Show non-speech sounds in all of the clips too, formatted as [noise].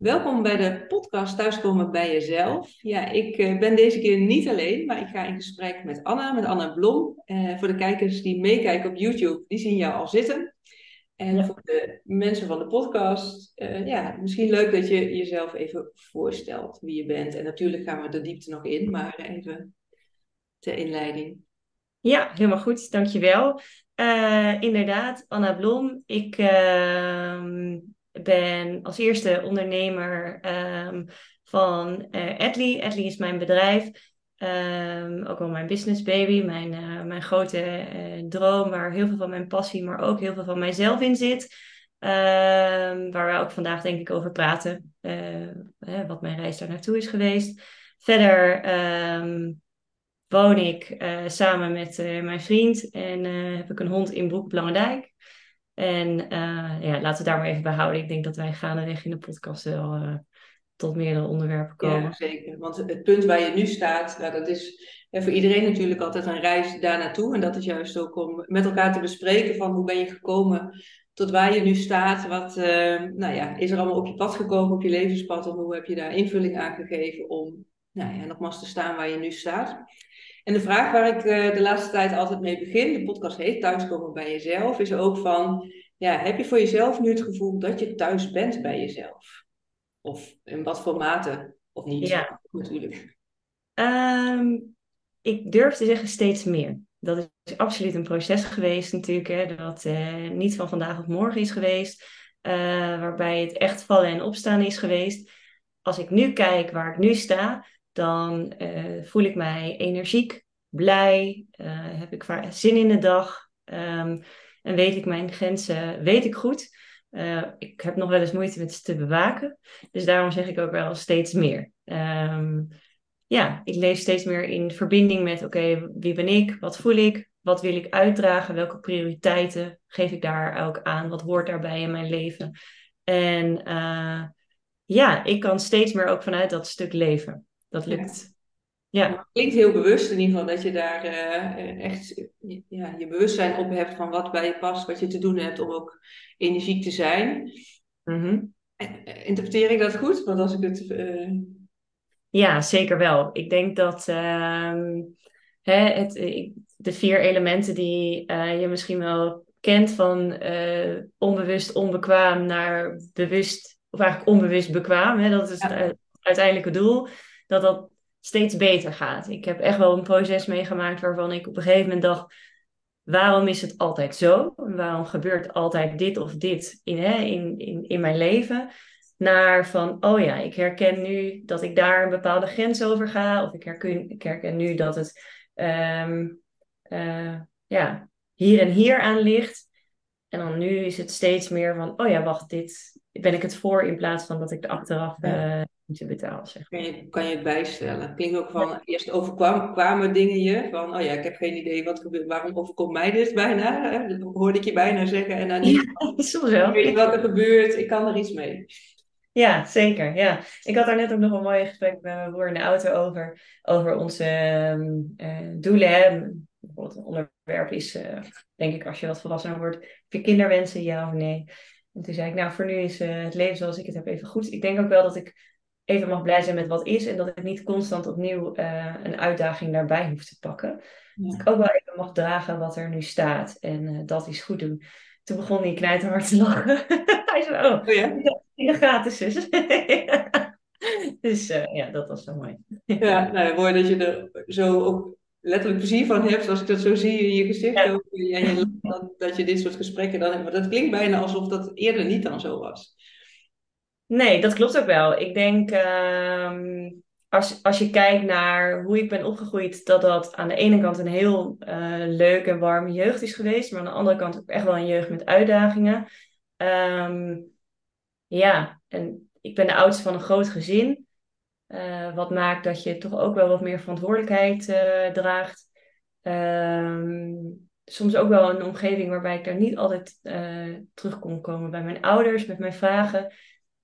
Welkom bij de podcast Thuiskomen bij Jezelf. Ja, ik eh, ben deze keer niet alleen, maar ik ga in gesprek met Anna, met Anna Blom. Uh, voor de kijkers die meekijken op YouTube, die zien jou al zitten. En voor de mensen van de podcast, uh, ja, misschien leuk dat je jezelf even voorstelt wie je bent. En natuurlijk gaan we de diepte nog in, maar even ter inleiding. Ja, helemaal goed, dankjewel. inderdaad, Anna Blom. Ik ehm, ben als eerste ondernemer um, van uh, Adly. Adly is mijn bedrijf. Um, ook wel mijn business baby, mijn, uh, mijn grote uh, droom, waar heel veel van mijn passie, maar ook heel veel van mijzelf in zit. Um, waar we ook vandaag denk ik over praten, wat mijn reis daar naartoe is geweest. Verder woon ik samen met mijn vriend en heb ik een hond in Broek Blangendijk. En uh, ja, laten we daar maar even bij houden. Ik denk dat wij gaandeweg in de podcast wel uh, tot meerdere onderwerpen komen. Ja, zeker. Want het punt waar je nu staat, nou, dat is voor iedereen natuurlijk altijd een reis daar naartoe. En dat is juist ook om met elkaar te bespreken van hoe ben je gekomen tot waar je nu staat. Wat uh, nou ja, is er allemaal op je pad gekomen, op je levenspad? En hoe heb je daar invulling aan gegeven om nou ja, nogmaals te staan waar je nu staat? En de vraag waar ik uh, de laatste tijd altijd mee begin, de podcast heet Thuiskomen bij jezelf, is ook van, ja, heb je voor jezelf nu het gevoel dat je thuis bent bij jezelf? Of in wat voor mate, of niet, ja. natuurlijk. Um, ik durf te zeggen steeds meer. Dat is absoluut een proces geweest natuurlijk, hè, dat uh, niet van vandaag op morgen is geweest, uh, waarbij het echt vallen en opstaan is geweest. Als ik nu kijk waar ik nu sta, dan uh, voel ik mij energiek, blij, uh, heb ik zin in de dag um, en weet ik mijn grenzen, weet ik goed. Uh, ik heb nog wel eens moeite met ze te bewaken, dus daarom zeg ik ook wel steeds meer. Um, ja, ik leef steeds meer in verbinding met, oké, wie ben ik, wat voel ik, wat wil ik uitdragen, welke prioriteiten geef ik daar ook aan, wat hoort daarbij in mijn leven. En ja, ik kan steeds meer ook vanuit dat stuk leven dat lukt. Ja. ja. Het klinkt heel bewust in ieder geval dat je daar uh, echt ja, je bewustzijn op hebt van wat bij je past, wat je te doen hebt om ook energiek te zijn. Mm-hmm. Interpreteer ik dat goed? Want als ik het. Uh... Ja, zeker wel. Ik denk dat uh, hè, het, de vier elementen die je misschien wel kent van onbewust onbekwaam naar bewust, of eigenlijk onbewust bekwaam, hè, dat is het uiteindelijke doel dat dat steeds beter gaat. Ik heb echt wel een proces meegemaakt waarvan ik op een gegeven moment dacht: waarom is het altijd zo? Waarom gebeurt altijd dit of dit in, hè, in, in, in mijn leven? Naar van, oh ja, ik herken nu dat ik daar een bepaalde grens over ga. Of ik herken, ik herken nu dat het um, uh, ja, hier en hier aan ligt. En dan nu is het steeds meer van, oh ja, wacht, dit ben ik het voor in plaats van dat ik er achteraf uh, te betalen. Zeg. kan, je, kan je het bijstellen? Klinkt ook van, eerst overkwamen dingen je van, oh ja, ik heb geen idee wat gebeurt, waarom overkomt mij dit bijna? Hè? Dat hoorde ik je bijna zeggen. En dan niet, ja, [laughs] soms wel. Ik weet wat er gebeurt, ik kan er iets mee. Ja, zeker. Ja. Ik had daar net ook nog een mooi gesprek met mijn broer in de auto over, over onze uh, doelen. Hè. Bijvoorbeeld een onderwerp is, uh, denk ik, als je wat volwassener wordt, heb je kinderwensen, ja of nee? En toen zei ik, nou, voor nu is uh, het leven zoals ik het heb even goed. Ik denk ook wel dat ik even mag blij zijn met wat is en dat ik niet constant opnieuw uh, een uitdaging daarbij hoef te pakken. Dat ik ook wel even mag dragen wat er nu staat en uh, dat is goed doen. Toen begon hij knijterhard te lachen. [laughs] hij zei, oh, oh ja? [laughs] in gratis zus. dus uh, [laughs] ja, dat was zo mooi. ja, nou, mooi dat je er zo ook letterlijk plezier van hebt, als ik dat zo zie in je gezicht. Ja. Ook, en je, dat, dat je dit soort gesprekken dan hebt. Maar dat klinkt bijna alsof dat eerder niet dan zo was. Nee, dat klopt ook wel. Ik denk, uh, als, als je kijkt naar hoe ik ben opgegroeid, dat dat aan de ene kant een heel uh, leuke en warme jeugd is geweest, maar aan de andere kant ook echt wel een jeugd met uitdagingen. Um, ja, en ik ben de oudste van een groot gezin, uh, wat maakt dat je toch ook wel wat meer verantwoordelijkheid uh, draagt. Um, soms ook wel een omgeving waarbij ik daar niet altijd terug kon komen bij mijn ouders met mijn vragen.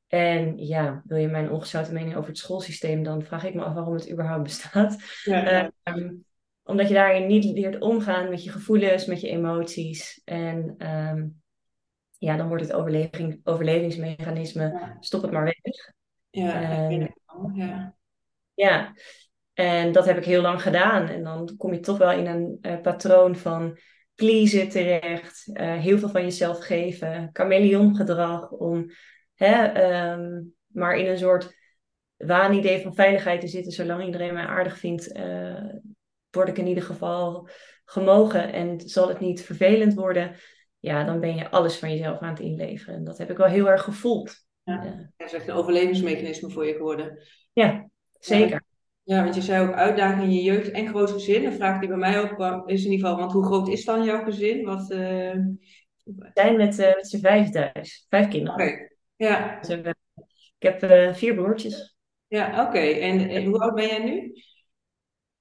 En ja, wil je mijn ongezouten mening over het schoolsysteem, dan vraag ik me af waarom het überhaupt bestaat. Ja, ehm, omdat je daarin niet leert omgaan met je gevoelens, met je emoties. En um, ja, dan wordt het overleving, overlevingsmechanisme, stop het maar weg. Ja, uh, ja. Ja, en dat heb ik heel lang gedaan. En dan kom je toch wel in een uh, patroon van pleasen terecht. Uh, heel veel van jezelf geven. Chameleongedrag om hè, um, maar in een soort waanidee van veiligheid te zitten. Zolang iedereen mij aardig vindt, uh, word ik in ieder geval gemogen. En zal het niet vervelend worden, ja, dan ben je alles van jezelf aan het inleveren. En dat heb ik wel heel erg gevoeld. Ja, dat is echt een overlevingsmechanisme voor je geworden. Ja, zeker. Ja, want je zei ook uitdagingen in je jeugd en groot gezin. Een vraag die bij mij ook kwam is in ieder geval, want hoe groot is dan jouw gezin? Wat, uh... We zijn met, uh, met z'n vijf thuis. Vijf kinderen. Okay. Ja. Dus, uh, ik heb uh, vier broertjes. Ja, oké. Okay. En, en, hoe oud ben jij nu?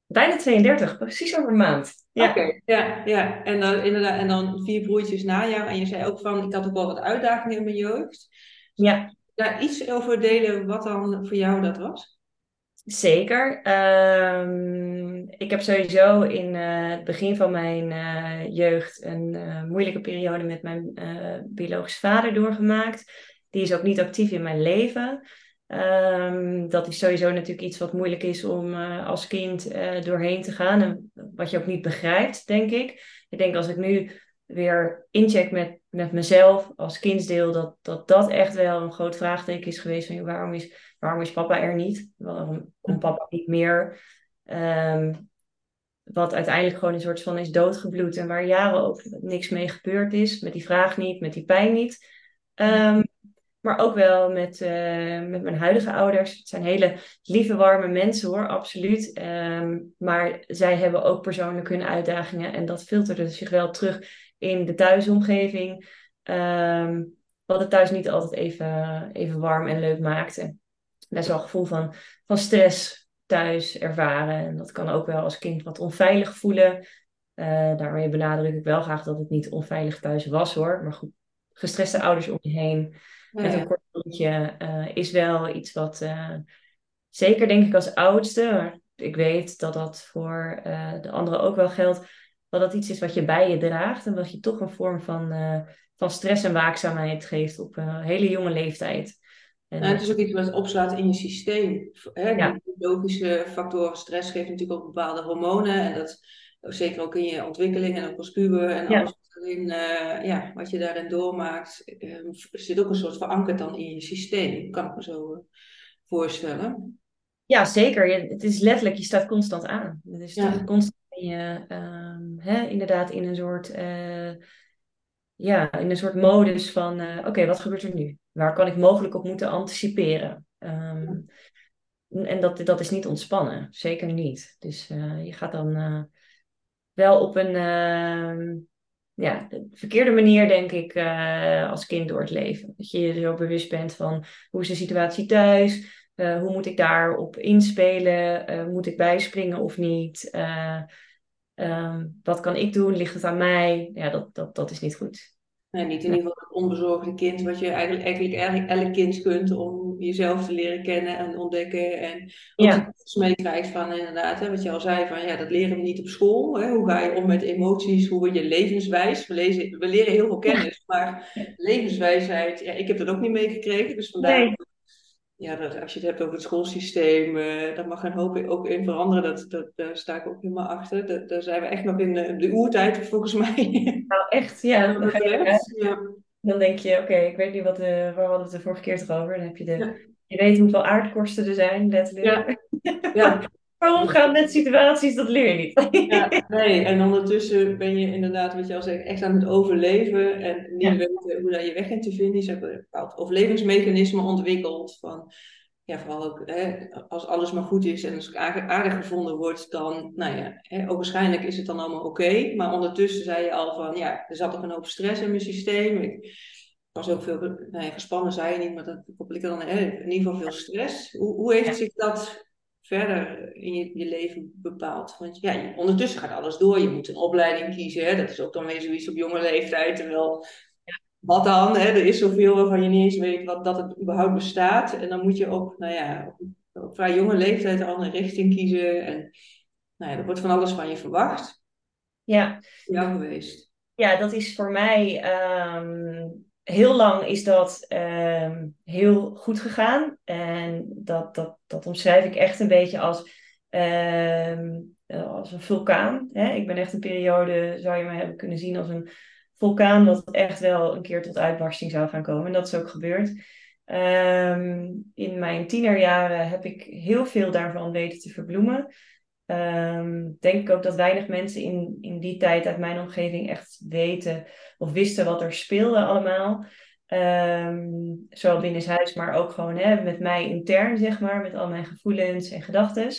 Bijna 32, precies over een maand. Ja. Oké, okay. ja, ja. En dan, inderdaad, en dan vier broertjes na jou. En je zei ook van, ik had ook wel wat uitdagingen in mijn jeugd. Ja. Daar iets over delen wat dan voor jou dat was? Zeker. Um, ik heb sowieso in uh, het begin van mijn uh, jeugd een uh, moeilijke periode met mijn biologische vader doorgemaakt. Die is ook niet actief in mijn leven. Um, dat is sowieso natuurlijk iets wat moeilijk is om als kind doorheen te gaan. En wat je ook niet begrijpt, denk ik. Ik denk als ik nu weer incheck met, met mezelf als kindsdeel, dat, dat dat echt wel een groot vraagteken is geweest van waarom is waarom is papa er niet? Waarom komt papa niet meer? Um, wat uiteindelijk gewoon een soort van is doodgebloed en waar jaren ook niks mee gebeurd is. Met die vraag niet, met die pijn niet. Um, maar ook wel met, uh, met mijn huidige ouders. Het zijn hele lieve, warme mensen hoor, absoluut. Um, maar zij hebben ook persoonlijk hun uitdagingen. En dat filterde zich wel terug in de thuisomgeving. Um, wat het thuis niet altijd even, even warm en leuk maakte best wel gevoel van, van stress thuis ervaren. En dat kan ook wel als kind wat onveilig voelen. Uh, daarmee benadruk ik wel graag dat het niet onveilig thuis was hoor. Maar goed, gestreste ouders om je heen met een kort rondje uh, is wel iets wat uh, zeker denk ik als oudste, maar ik weet dat dat voor de anderen ook wel geldt, dat dat iets is wat je bij je draagt en wat je toch een vorm van, van stress en waakzaamheid geeft op een hele jonge leeftijd. En nou, het is ook iets wat opslaat in je systeem. Hè? Ja. Biologische factoren, stress geeft natuurlijk ook bepaalde hormonen. En dat zeker ook in je ontwikkeling en ook als puber en alles uh, ja, wat je daarin doormaakt, uh, zit ook een soort verankerd dan in je systeem. Kan ik me zo uh, voorstellen. Ja, zeker. het is letterlijk, je staat constant aan. Het is ja. constant in je, ehm, hè, inderdaad in een soort eh, ja, in een soort modus van, oké, wat gebeurt er nu? Waar kan ik mogelijk op moeten anticiperen? Um, en dat, dat is niet ontspannen, zeker niet. Dus je gaat dan wel op een ja, verkeerde manier, denk ik, als kind door het leven. Dat je je zo bewust bent van hoe is de situatie thuis? hoe moet ik daarop inspelen? moet ik bijspringen of niet? Um, wat kan ik doen? Ligt het aan mij? Ja, dat, dat, dat is niet goed. Nee, niet in ieder geval het onbezorgde kind, wat je eigenlijk, eigenlijk elk kind kunt om jezelf te leren kennen en ontdekken. En ook ja. meekrijgt van inderdaad, hè, wat je al zei, van ja, dat leren we niet op school. Hè? Hoe ga je om met emoties? Hoe word je levenswijs? We, lezen, we leren heel veel kennis, maar levenswijsheid, ja, ik heb dat ook niet meegekregen. Dus vandaar nee ja, dat, als je het hebt over het schoolsysteem, uh, daar mag een hoop ook in veranderen. Dat, dat, daar sta ik ook helemaal achter. Dat, daar zijn we echt nog in de, de oertijd, volgens mij. Nou, echt, ja. Dan, [laughs] ja. Dan denk je, oké, ik weet niet wat de, waar hadden we het de vorige keer toch over. Dan heb je de, je weet hoeveel aardkorsten er zijn, letterlijk. Ja. [laughs] ja. maar omgaan met situaties, dat leer je niet. ja, nee, en ondertussen ben je inderdaad, wat je al zegt, echt aan het overleven en niet ja. weten hoe daar je weg in te vinden is. Hebt een bepaald overlevingsmechanisme ontwikkeld van, ja, vooral ook hè, als alles maar goed is en als het aardig gevonden wordt, dan, nou ja, hè, ook waarschijnlijk is het dan allemaal oké. Maar ondertussen zei je al van, ja, er zat toch een hoop stress in mijn systeem. Ik, was ook veel, nou ja, gespannen zei je niet, maar dat koppel ik dan hè, in ieder geval veel stress. Hoe, hoe heeft zich dat verder in je, je, leven bepaalt. Want ja, ondertussen gaat alles door. Je moet een opleiding kiezen. Hè? Dat is ook dan weer zoiets op jonge leeftijd. Terwijl, wat dan? Hè? Er is zoveel waarvan je niet eens weet wat, dat het überhaupt bestaat. En dan moet je ook, nou ja, op vrij jonge leeftijd al een richting kiezen. En nou ja, er wordt van alles van je verwacht. Ja. Jou geweest. Ja, dat is voor mij... Um heel lang is dat ehm, heel goed gegaan. En dat, dat, dat omschrijf ik echt een beetje als, ehm, als een vulkaan. Hè? Ik ben echt een periode, zou je mij hebben kunnen zien, als een vulkaan wat echt wel een keer tot uitbarsting zou gaan komen. En dat is ook gebeurd. Ehm, in mijn tienerjaren heb ik heel veel daarvan weten te verbloemen. Um, denk ik ook dat weinig mensen in, in die tijd uit mijn omgeving echt weten of wisten wat er speelde allemaal. Um, zowel binnenshuis, maar ook gewoon hè, met mij intern, zeg maar, met al mijn gevoelens en gedachten.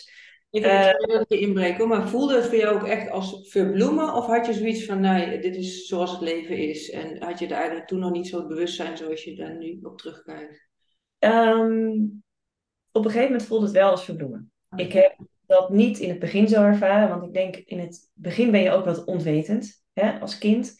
Ik wil uh, je inbreken, maar voelde het voor jou ook echt als verbloemen? Of had je zoiets van, nee, dit is zoals het leven is? En had je er eigenlijk toen nog niet zo bewustzijn zoals je daar nu op terugkijkt? Um, op een gegeven moment voelde het wel als verbloemen. Ik heb dat niet in het begin zo ervaren, want ik denk in het begin ben je ook wat onwetend hè, als kind.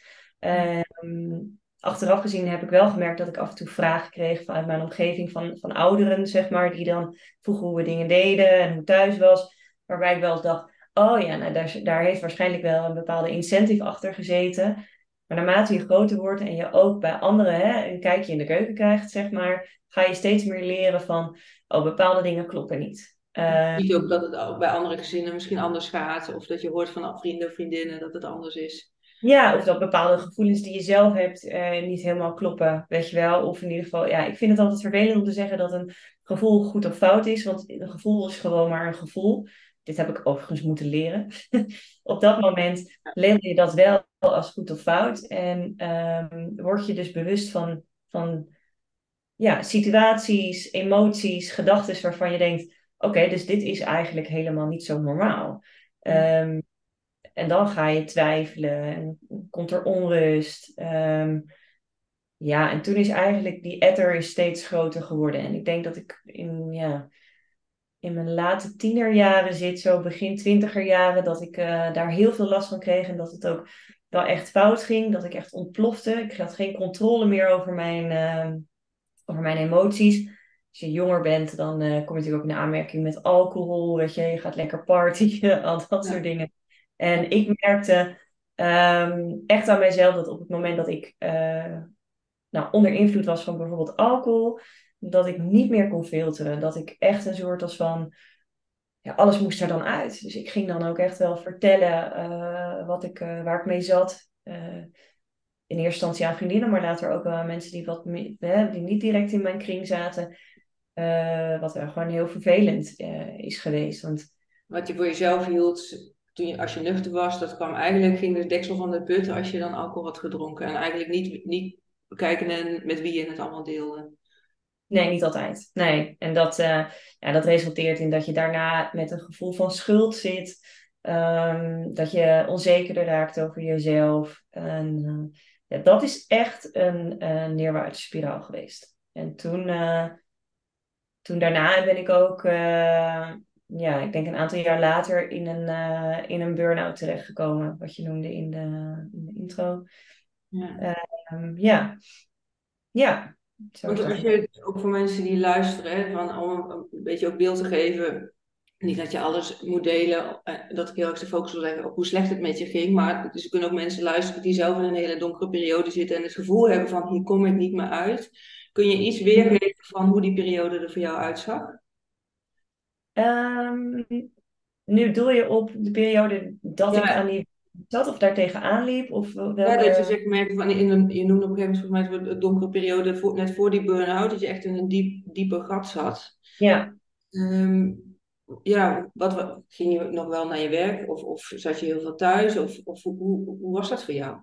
Um, achteraf gezien heb ik wel gemerkt dat ik af en toe vragen kreeg vanuit mijn omgeving van, van ouderen, zeg maar, die dan vroegen hoe we dingen deden en hoe het thuis was. Waarbij ik wel eens dacht, oh ja, nou, daar, daar heeft waarschijnlijk wel een bepaalde incentive achter gezeten. Maar naarmate je groter wordt en je ook bij anderen hè, een kijkje in de keuken krijgt, zeg maar, ga je steeds meer leren van, oh, bepaalde dingen kloppen niet. Uh, niet ook dat het ook bij andere gezinnen misschien anders gaat, of dat je hoort van vrienden of vriendinnen dat het anders is. Ja, of dat bepaalde gevoelens die je zelf hebt uh, niet helemaal kloppen, weet je wel. Of in ieder geval, ja, ik vind het altijd vervelend om te zeggen dat een gevoel goed of fout is, want een gevoel is gewoon maar een gevoel. Dit heb ik overigens moeten leren. [laughs] Op dat moment leer je dat wel als goed of fout. En um, word je dus bewust van, van ja, situaties, emoties, gedachten waarvan je denkt: oké, dus dit is eigenlijk helemaal niet zo normaal. Um, en dan ga je twijfelen en komt er onrust. Um, ja, en toen is eigenlijk die etter is steeds groter geworden. En ik denk dat ik in, ja, in mijn late tienerjaren zit, zo begin twintigerjaren, dat ik uh, daar heel veel last van kreeg. En dat het ook wel echt fout ging. Dat ik echt ontplofte. Ik had geen controle meer over mijn, uh, over mijn emoties. Als je jonger bent, dan uh, kom je natuurlijk ook in aanmerking met alcohol. Weet je, je gaat lekker partyen, [laughs] al dat soort dingen. En ik merkte um, echt aan mijzelf dat op het moment dat ik uh, nou, onder invloed was van bijvoorbeeld alcohol, dat ik niet meer kon filteren. Dat ik echt een soort als van, ja, alles moest er dan uit. Dus ik ging dan ook echt wel vertellen uh, wat ik, uh, waar ik mee zat. in eerste instantie aan vriendinnen, maar later ook wel aan mensen die, wat, die niet direct in mijn kring zaten. wat gewoon heel vervelend is geweest. Want, wat je voor jezelf hield, toen je, als je nuchter was, dat kwam eigenlijk, ging de deksel van de put als je dan alcohol had gedronken. En eigenlijk niet, niet kijken met wie je het allemaal deelde. Nee, niet altijd. Nee. En dat, uh, ja, dat resulteert in dat je daarna met een gevoel van schuld zit. Um, dat je onzekerder raakt over jezelf. En, uh, ja, dat is echt een, een neerwaartse spiraal geweest. En toen, uh, toen daarna ben ik ook ja, ik denk een aantal jaar later in een, uh, in een burn-out terechtgekomen, wat je noemde in de, in de intro. Ja. Uh, ja. ja. Want als je ook voor mensen die luisteren, van, om een beetje ook beeld te geven, niet dat je alles moet delen, eh, dat ik heel erg de focus wil leggen op hoe slecht het met je ging, maar dus er kunnen ook mensen luisteren die zelf in een hele donkere periode zitten en het gevoel hebben van hier kom ik niet meer uit. Kun je iets weergeven van hoe die periode er voor jou uitzag? Um, nu doe je op de periode dat ik aan die zat of daar tegenaan liep? Of welke... Ja, dat je zeg maar, van in een, je noemde op een gegeven moment volgens mij de donkere periode voor, net voor die burn-out, dat je echt in een diep, diepe gat zat. Ja. Um, ja, wat, ging je nog wel naar je werk of, of zat je heel veel thuis? Of, of hoe, hoe was dat voor jou?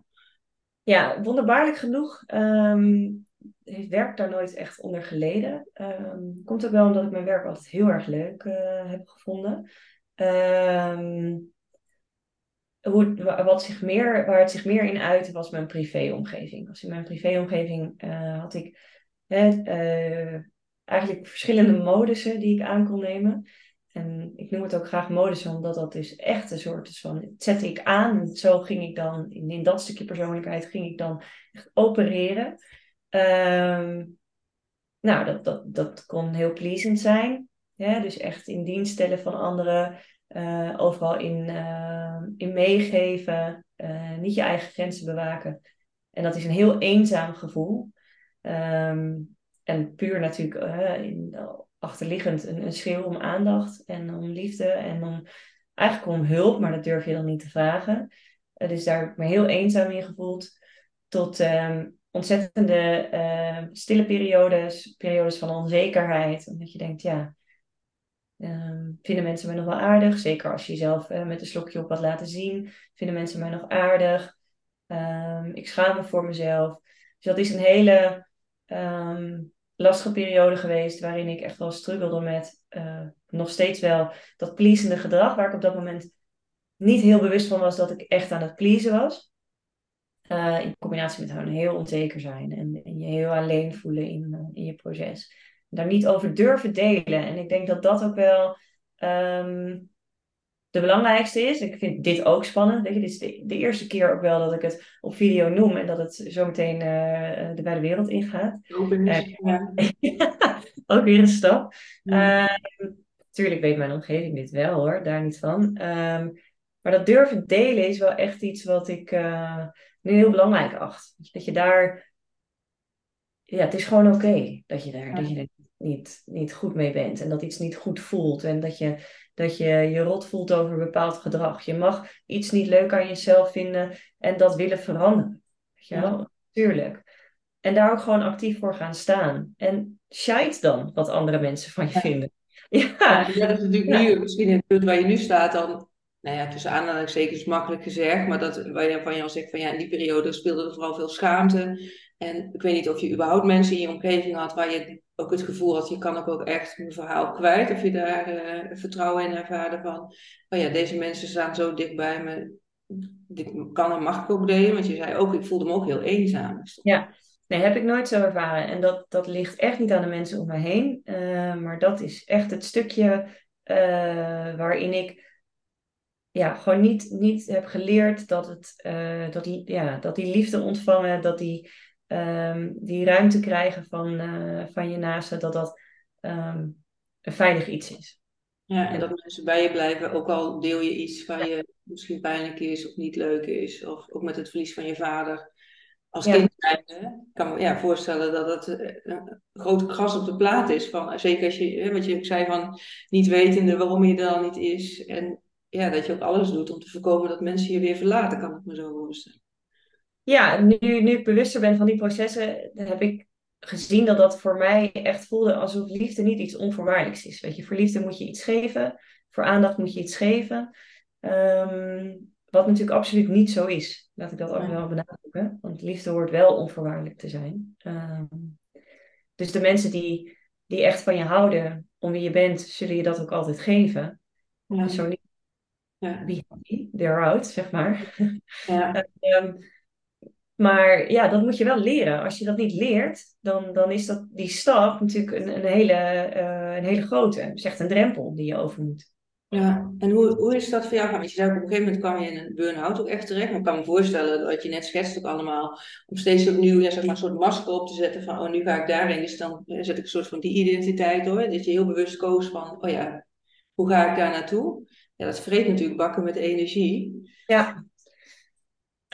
Ja, wonderbaarlijk genoeg um, heeft werk daar nooit echt onder geleden. Um, komt ook wel omdat ik mijn werk altijd heel erg leuk uh, heb gevonden. Um, wat zich meer, waar het zich meer in uitte was mijn privéomgeving. Als in mijn privéomgeving uh, had ik uh, eigenlijk verschillende modussen die ik aan kon nemen. En ik noem het ook graag modussen, omdat dat dus echt een soort is van, het zette ik aan en zo ging ik dan, in, dat stukje persoonlijkheid ging ik dan opereren. Um, nou, dat, dat, dat kon heel pleasend zijn. Dus echt in dienst stellen van anderen. Uh, overal in, uh, in meegeven. Uh, niet je eigen grenzen bewaken. En dat is een heel eenzaam gevoel. Ehm, en puur natuurlijk in, achterliggend een, schreeuw om aandacht en om liefde en om eigenlijk om hulp, maar dat durf je dan niet te vragen. Uh, dus daar me heel eenzaam in gevoeld. Tot um, ontzettende uh, stille periodes, periodes van onzekerheid. Omdat je denkt, ja, um, vinden mensen mij nog wel aardig? Zeker als je jezelf uh, met een slokje op wat laten zien. Vinden mensen mij nog aardig? Um, ik schaam me voor mezelf. Dus dat is een hele lastige periode geweest waarin ik echt wel struggelde met uh, nog steeds wel dat pleasende gedrag, waar ik op dat moment niet heel bewust van was dat ik echt aan het pleasen was. Uh, in combinatie met heel onzeker zijn en, en je heel alleen voelen in, in je proces. Daar niet over durven delen. En ik denk dat dat ook wel um, de belangrijkste is. Ik vind dit ook spannend. Weet je, dit is de, de, eerste keer ook wel dat ik het op video noem en dat het zo meteen uh, de wijde wereld ingaat. Ja. [laughs] ook weer een stap. Ja. Uh, tuurlijk weet mijn omgeving dit wel hoor, daar niet van. Um, maar dat durven delen is wel echt iets wat ik uh, nu heel belangrijk acht. Dat je daar. Ja, het is gewoon oké okay dat je daar ja. dat je niet, niet goed mee bent. En dat iets niet goed voelt. En dat je, dat je je rot voelt over bepaald gedrag. Je mag iets niet leuk aan jezelf vinden en dat willen veranderen. Weet je wel? Ja. Tuurlijk. En daar ook gewoon actief voor gaan staan. En shite dan wat andere mensen van je vinden. [laughs] Ja. ja, dat is natuurlijk nu, misschien in het punt waar je nu staat, dan nou ja, tussen aanhalingstekens makkelijk gezegd, maar dat waar je van je al zegt van ja, in die periode speelde er vooral veel schaamte. En ik weet niet of je überhaupt mensen in je omgeving had waar je ook het gevoel had, je kan ook, echt mijn verhaal kwijt. Of je daar uh, vertrouwen in ervaarde van, oh ja, deze mensen staan zo dichtbij me, dit kan en mag ik ook delen. Want je zei ook, ik voelde me ook heel eenzaam. Ja, nee, heb ik nooit zo ervaren. En dat, dat ligt echt niet aan de mensen om me heen. Uh, maar dat is echt het stukje uh, waarin ik ja, gewoon niet, niet heb geleerd dat, het, uh, dat, ja, dat die liefde ontvangen, dat die, um, die ruimte krijgen van, uh, van je naasten, dat dat um, een veilig iets is. Ja, en dat mensen bij je blijven, ook al deel je iets waar je misschien pijnlijk is of niet leuk is, of ook met het verlies van je vader. Als ja. kind zijn, kan me ja, voorstellen dat het uh, een groot gras op de plaat is. Van, zeker als je, wat je zei van niet wetende waarom je er dan niet is. En ja, dat je ook alles doet om te voorkomen dat mensen je weer verlaten, kan ik me zo voorstellen. Ja, nu, nu ik bewuster ben van die processen, heb ik gezien dat dat voor mij echt voelde alsof liefde niet iets onvoorwaardelijks is. Weet je, voor liefde moet je iets geven, voor aandacht moet je iets geven. Um, wat natuurlijk absoluut niet zo is. Laat ik dat ook wel benadrukken. Want liefde hoort wel onvoorwaardelijk te zijn. Um, dus de mensen die, die echt van je houden, om wie je bent, zullen je dat ook altijd geven. Ja. Zo niet ja. be happy, they're out, zeg maar. Ja. um, [laughs] maar ja, dat moet je wel leren. Als je dat niet leert, dan, dan is dat, die stap natuurlijk een, een, hele, uh, een hele grote. Het is echt een drempel die je over moet. Ja, en hoe, hoe is dat voor jou? Want je zei op een gegeven moment kwam je in een burn-out ook echt terecht. Maar ik kan me voorstellen dat je net schetst ook allemaal. Om steeds opnieuw ja, zeg maar, een soort masker op te zetten van oh nu ga ik daarin. Dus dan zet ik een soort van die identiteit hoor. Dat je heel bewust koos van oh ja, hoe ga ik daar naartoe? Ja, dat vreet natuurlijk bakken met energie. Ja.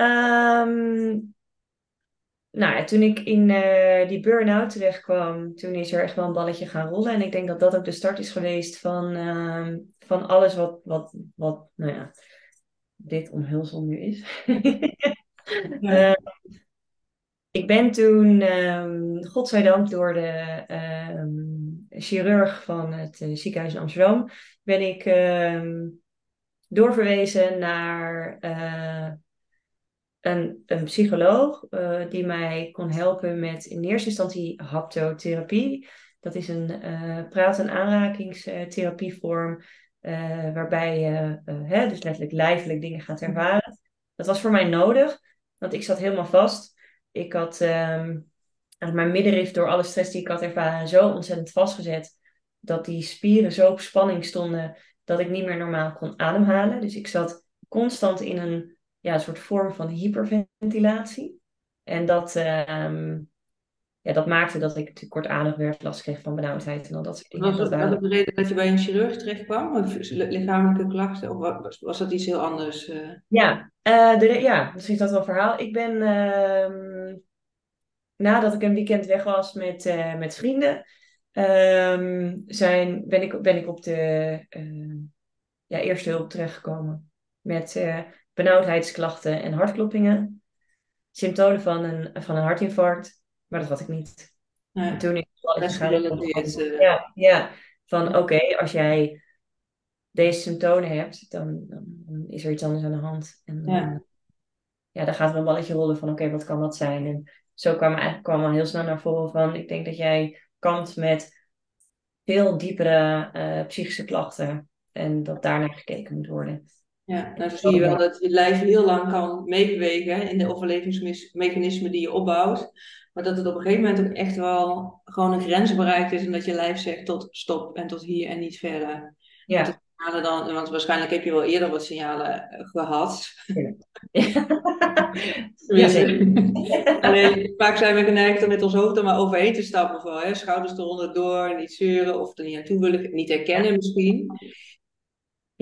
Um, nou, toen ik in uh, die burn-out terecht kwam, toen is er echt wel een balletje gaan rollen. En ik denk dat dat ook de start is geweest van, uh, van alles wat, wat, wat, nou ja, dit omhulsel nu is. [laughs] ja. uh, ik ben toen, um, godzijdank door de um, chirurg van het uh, ziekenhuis in Amsterdam, ben ik um, doorverwezen naar uh, een, een, psycholoog uh, die mij kon helpen met in eerste instantie haptotherapie. Dat is een praat- en aanrakingstherapievorm waarbij je dus letterlijk lijfelijk dingen gaat ervaren. Dat was voor mij nodig, want ik zat helemaal vast ik had um, mijn middenrif door alle stress die ik had ervaren zo ontzettend vastgezet. Dat die spieren zo op spanning stonden dat ik niet meer normaal kon ademhalen. Dus ik zat constant in een ja, soort vorm van hyperventilatie. En dat, um, ja, dat maakte dat ik kortademig werd, last kreeg van benauwdheid en al dat soort dingen. Was dat, de reden dat je bij een chirurg terecht kwam? Of lichamelijke klachten? Of was, was dat iets heel anders? Uh... Ja, uh, de, ja, misschien is dat wel een verhaal. Ik ben... Uh, nadat ik een weekend weg was met, uh, met vrienden, um, zijn, ben, ik, ben ik op de ja, eerste hulp terechtgekomen. Met benauwdheidsklachten en hartkloppingen. Symptomen van een, van een hartinfarct. Maar dat had ik niet. Ja. toen ik uh... ja, ja, van oké, als jij deze symptomen hebt, dan, dan, is er iets anders aan de hand. En Ja. ja, dan gaat er een balletje rollen van oké, wat kan dat zijn? En zo kwam eigenlijk kwam al heel snel naar voren van ik denk dat jij kampt met veel diepere eh, psychische klachten en dat daarnaar gekeken moet worden. Ja, nou zie je wel dat je lijf heel lang kan meebewegen in de overlevingsmechanismen die je opbouwt. Maar dat het op een gegeven moment ook echt wel gewoon een grens bereikt is en dat je lijf zegt tot stop en tot hier en niet verder. Ja. Signalen dan, want waarschijnlijk heb je wel eerder wat signalen eh, gehad. Ja, [laughs] zeker. [laughs] Alleen vaak zijn we geneigd om met ons hoofd er maar overheen te stappen. Van, hè, schouders eronder door, niet zeuren of er niet aan toe willen, niet herkennen misschien.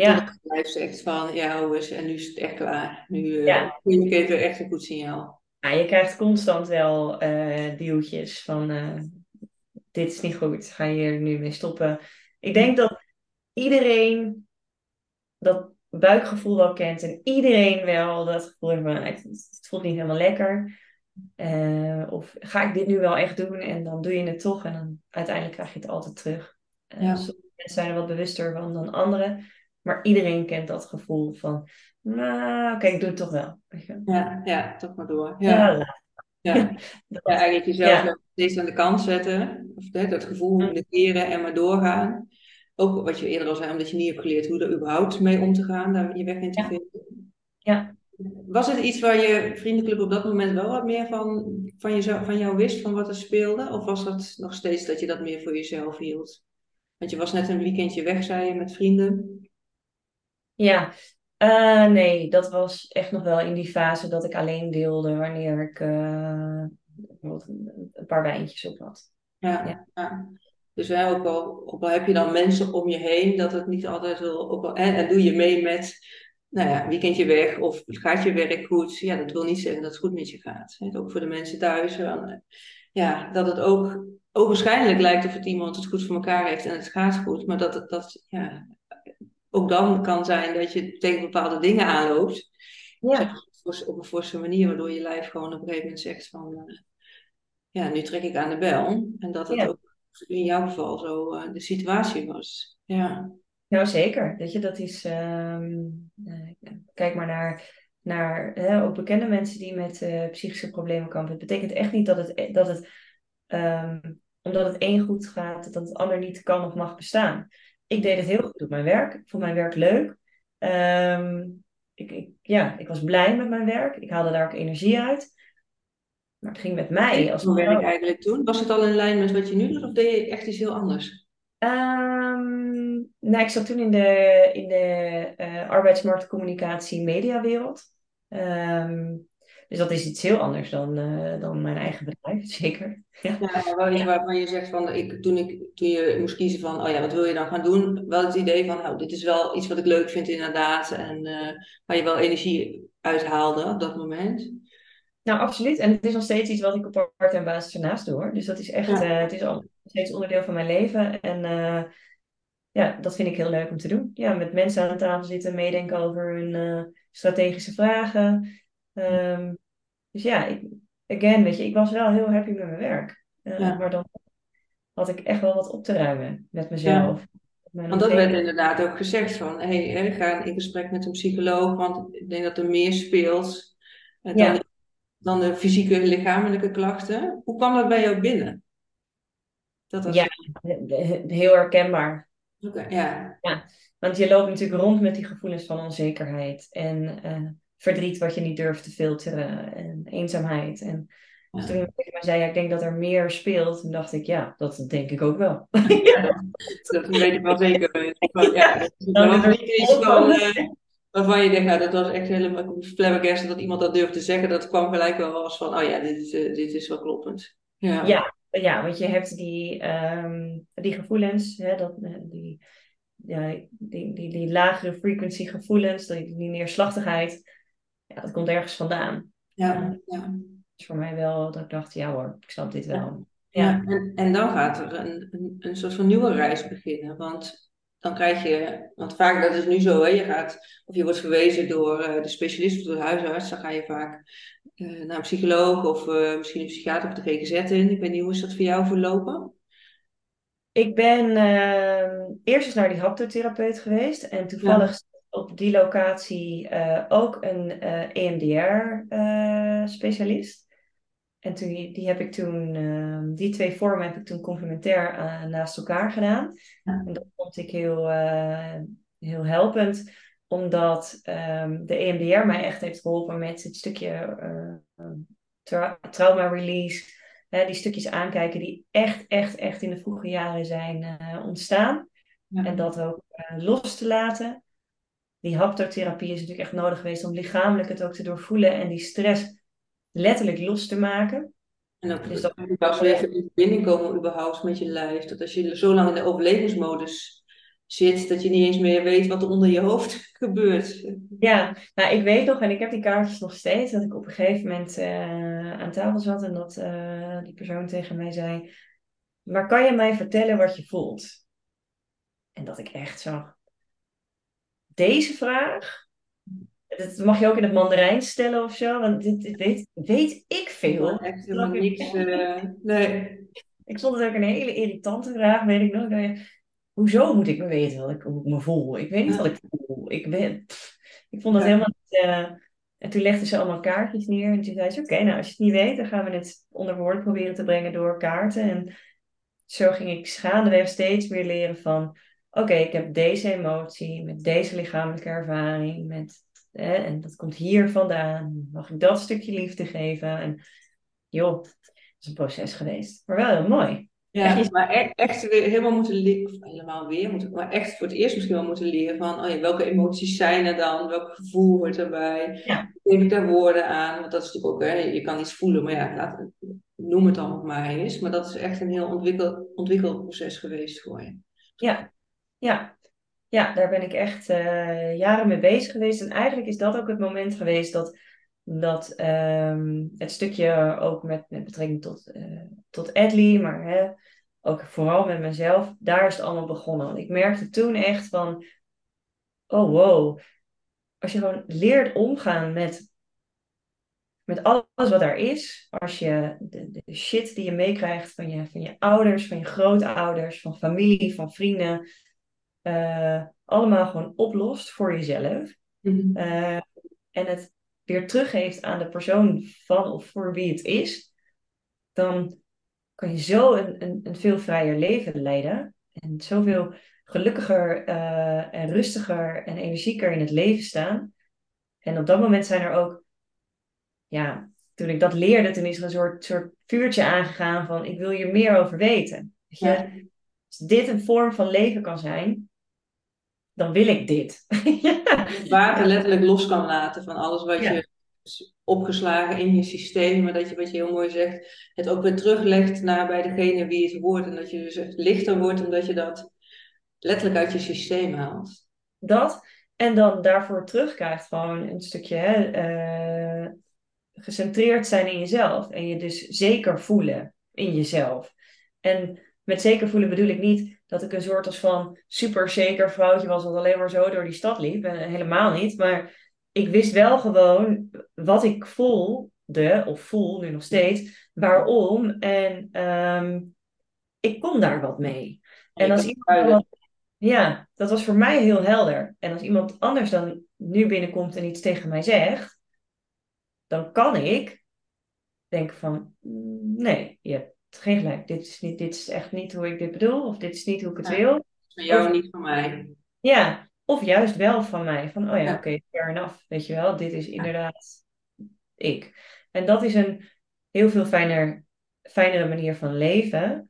Ja, het lijf zegt van, ja jongens, en nu is het echt klaar. Nu eh Ja. vind ik echt een goed signaal. Ja, je krijgt constant wel eh duwtjes van eh, dit is niet goed, ga je hier nu mee stoppen. Ik denk dat iedereen dat buikgevoel wel kent en iedereen wel dat gevoel heeft van het, het voelt niet helemaal lekker. Of ga ik dit nu wel echt doen en dan doe je het toch en dan uiteindelijk krijg je het altijd terug. Ja. Sommige mensen zijn er wat bewuster van dan anderen, maar iedereen kent dat gevoel van nou, oké, ik doe het toch wel. Ja, ja, toch maar door. Ja, Ja, [laughs] eigenlijk jezelf Ja. steeds aan de kant zetten. Of hè, dat gevoel Mm. negeren en maar doorgaan. Ook wat je eerder al zei, omdat je niet hebt geleerd hoe er überhaupt mee om te gaan, daar je weg in te Ja. vinden. Ja. Was het iets waar je vriendenclub op dat moment wel wat meer van, van, jezelf, van jou wist, van wat er speelde? Of was dat nog steeds dat je dat meer voor jezelf hield? Want je was net een weekendje weg, zei je, met vrienden. Ja, Eh, nee, dat was echt nog wel in die fase dat ik alleen deelde wanneer ik eh, een, paar wijntjes op had. Ja, Ja. ja. Dus hè, ook, al, ook al heb je dan mensen om je heen, dat het niet altijd wil. Ook al, hè, en doe je mee met, nou ja, weekendje weg of gaat je werk goed? Ja, dat wil niet zeggen dat het goed met je gaat. Hè. Ook voor de mensen thuis. eh, ja, dat het ook ogenschijnlijk lijkt of het iemand het goed voor elkaar heeft en het gaat goed. Maar dat het dat, ja, ook dan kan zijn dat je tegen bepaalde dingen aanloopt. Ja, op een forse manier, waardoor je lijf gewoon op een gegeven moment zegt van, eh, ja, nu trek ik aan de bel. En dat het Ja. ook in jouw geval zo eh, de situatie was. Ja, nou zeker. Weet je, dat is. ehm, eh, kijk maar naar, naar hè, ook bekende mensen die met psychische problemen kampen. Het betekent echt niet dat het, dat het ehm, omdat het één goed gaat, dat het ander niet kan of mag bestaan. Ik deed het heel goed op mijn werk. Ik vond mijn werk leuk. Ehm, ik, ik, ja, ik was blij met mijn werk. Ik haalde daar ook energie uit. Maar het ging met mij als hoe werk eigenlijk toen? Was het al in lijn met wat je nu doet of deed je echt iets heel anders? Ehm, nou, ik zat toen in de, in de eh, arbeidsmarktcommunicatie mediawereld. Ehm, dus dat is iets heel anders dan, eh, dan mijn eigen bedrijf, [laughs] zeker. Ja. Waarvan je zegt van, ik, toen, ik, toen je moest kiezen van, oh ja, wat wil je dan gaan doen? Wel het idee van, nou, dit is wel iets wat ik leuk vind inderdaad. En eh, waar je wel energie uithaalde op dat moment. Nou, absoluut. En het is nog steeds iets wat ik op part-time basis ernaast doe hoor. Dus dat is echt, Ja. eh, het is al steeds onderdeel van mijn leven. En ja, dat vind ik heel leuk om te doen. Ja, met mensen aan tafel zitten, meedenken over hun strategische vragen. Ehm, dus ja, ik, again, weet je, ik was wel heel happy met mijn werk. Eh, Ja. Maar dan had ik echt wel wat op te ruimen met mezelf. met mijn Want dat werd inderdaad ook gezegd van, hey, hè, ga in gesprek met een psycholoog, want ik denk dat er meer speelt eh, dan, Ja. dan de fysieke lichamelijke klachten. Hoe kwam dat bij jou binnen? Dat was Ja, heel herkenbaar. Oké, ja. Want je loopt natuurlijk rond met die gevoelens van onzekerheid en eh, verdriet wat je niet durft te filteren en eenzaamheid. En Ja. toen iemand tegen mij zei, ja, ik denk dat er meer speelt, toen dacht ik, ja, dat denk ik ook wel. [laughs] Dat weet ik wel zeker. Van, ja, dat is Dan wel is niet iets van, waarvan je denkt, nou, dat was echt helemaal flabbergasted dat iemand dat durfde te zeggen. Dat kwam gelijk wel als van, oh ja, dit is, eh, dit is wel kloppend. Ja. Ja, ja, want je hebt die, ehm, die gevoelens, hè, dat, eh, die, ja, die, die, die lagere frequency gevoelens, die, die neerslachtigheid, ja, dat komt ergens vandaan. Ja, ja. voor mij wel dat ik dacht, ja hoor, ik snap dit wel. Ja, ja en, en dan gaat er een, een, een soort van nieuwe reis beginnen. Want dan krijg je, want vaak dat is nu zo, hè, je gaat, of je wordt verwezen door uh, de specialist of door de huisarts, dan ga je vaak uh, naar een psycholoog of uh, misschien een psychiater of de GGZ in. Ik weet niet, hoe is dat voor jou verlopen? Ik ben eerst eens naar die haptotherapeut geweest en toevallig ja. Op die locatie ook een EMDR-specialist. En toen, die heb ik toen, uh, die twee vormen heb ik toen complementair naast elkaar gedaan. Ja. En dat vond ik heel, heel helpend, omdat um, de EMDR mij echt heeft geholpen met het stukje eh, tra trauma release. Hè, die stukjes aankijken die echt, echt, echt in de vroege jaren zijn ontstaan. Ja. En dat ook los te laten. Die haptotherapie is natuurlijk echt nodig geweest om lichamelijk het ook te doorvoelen en die stress letterlijk los te maken. En ook dus dat pas even in verbinding komen überhaupt met je lijf. Dat als je zo lang in de overlevingsmodus zit, dat je niet eens meer weet wat er onder je hoofd [laughs] gebeurt. Ja, nou ik weet nog, en ik heb die kaartjes nog steeds, dat ik op een gegeven moment uh, aan tafel zat en dat uh, die persoon tegen mij zei, maar kan je mij vertellen wat je voelt? En dat ik echt zag, deze vraag, dat mag je ook in het Mandarijn stellen of zo, want dit, dit weet, weet ik veel. echt helemaal niks. Uh, nee. Ik vond het ook een hele irritante vraag, weet ik nog. Hoezo moet ik me weten wat ik, hoe ik me voel? Ik weet niet wat ik voel. Ik, ben, ik vond dat helemaal niet... Uh, en toen legden ze allemaal kaartjes neer. En toen zei ze, oké, nou als je het niet weet, dan gaan we het onder woorden proberen te brengen door kaarten. En zo ging ik gaandeweg steeds meer leren van... Oké, ik heb deze emotie, met deze lichamelijke ervaring, met Hè, en dat komt hier vandaan. Mag ik dat stukje liefde geven? En joh, het is een proces geweest. Maar wel heel mooi. Ja, echt, maar echt, echt weer helemaal moeten leren, helemaal weer, moeten, maar echt voor het eerst misschien wel moeten leren van oh ja, welke emoties zijn er dan, welk gevoel hoort erbij, ja. geef ik daar woorden aan, want dat is natuurlijk ook, hè, je kan iets voelen, maar ja, laat, noem het dan maar eens, maar dat is echt een heel ontwikkel, ontwikkelproces geweest voor je. Ja, ja, ja, daar ben ik echt uh, jaren mee bezig geweest. En eigenlijk is dat ook het moment geweest dat, dat um, het stukje ook met, met betrekking tot, uh, tot Edley, maar hè, ook vooral met mezelf, daar is het allemaal begonnen. Want ik merkte toen echt van, oh wow, als je gewoon leert omgaan met, met alles wat er is, als je de, de shit die je meekrijgt van je, van je ouders, van je grootouders, van familie, van vrienden, uh, allemaal gewoon oplost voor jezelf. Mm en het weer teruggeeft aan de persoon van of voor wie het is, dan kan je zo een, een, een veel vrijer leven leiden. En zoveel gelukkiger uh, en rustiger en energieker in het leven staan. En op dat moment zijn er ook, ja, toen ik dat leerde, toen is er een soort, soort vuurtje aangegaan van ik wil je meer over weten. Weet je? Als dit een vorm van leven kan zijn, dan wil ik dit. [laughs] ja. Water letterlijk los kan laten van alles wat je opgeslagen in je systeem, maar dat je, wat je heel mooi zegt, het ook weer teruglegt naar bij degene wie het hoort. En dat je dus echt lichter wordt omdat je dat letterlijk uit je systeem haalt. Dat, en dan daarvoor terugkrijgt gewoon een stukje hè, uh, gecentreerd zijn in jezelf. En je dus zeker voelen in jezelf. En met zeker voelen bedoel ik niet dat ik een soort als van super zeker vrouwtje was dat alleen maar zo door die stad liep. En helemaal niet. Maar ik wist wel gewoon wat ik voelde, of voel nu nog steeds, waarom. En ehm, ik kon daar wat mee. En als iemand. Ja, dat was voor mij heel helder. En als iemand anders dan nu binnenkomt en iets tegen mij zegt, dan kan ik denken van, mm, nee, je geen gelijk. Dit is, niet, dit is echt niet hoe ik dit bedoel. Of dit is niet hoe ik het wil. Van jou niet van mij. Ja, of juist wel van mij. Van, oh ja, oké, okay, fair enough. Weet je wel, dit is inderdaad ik. En dat is een heel veel fijner, fijnere manier van leven.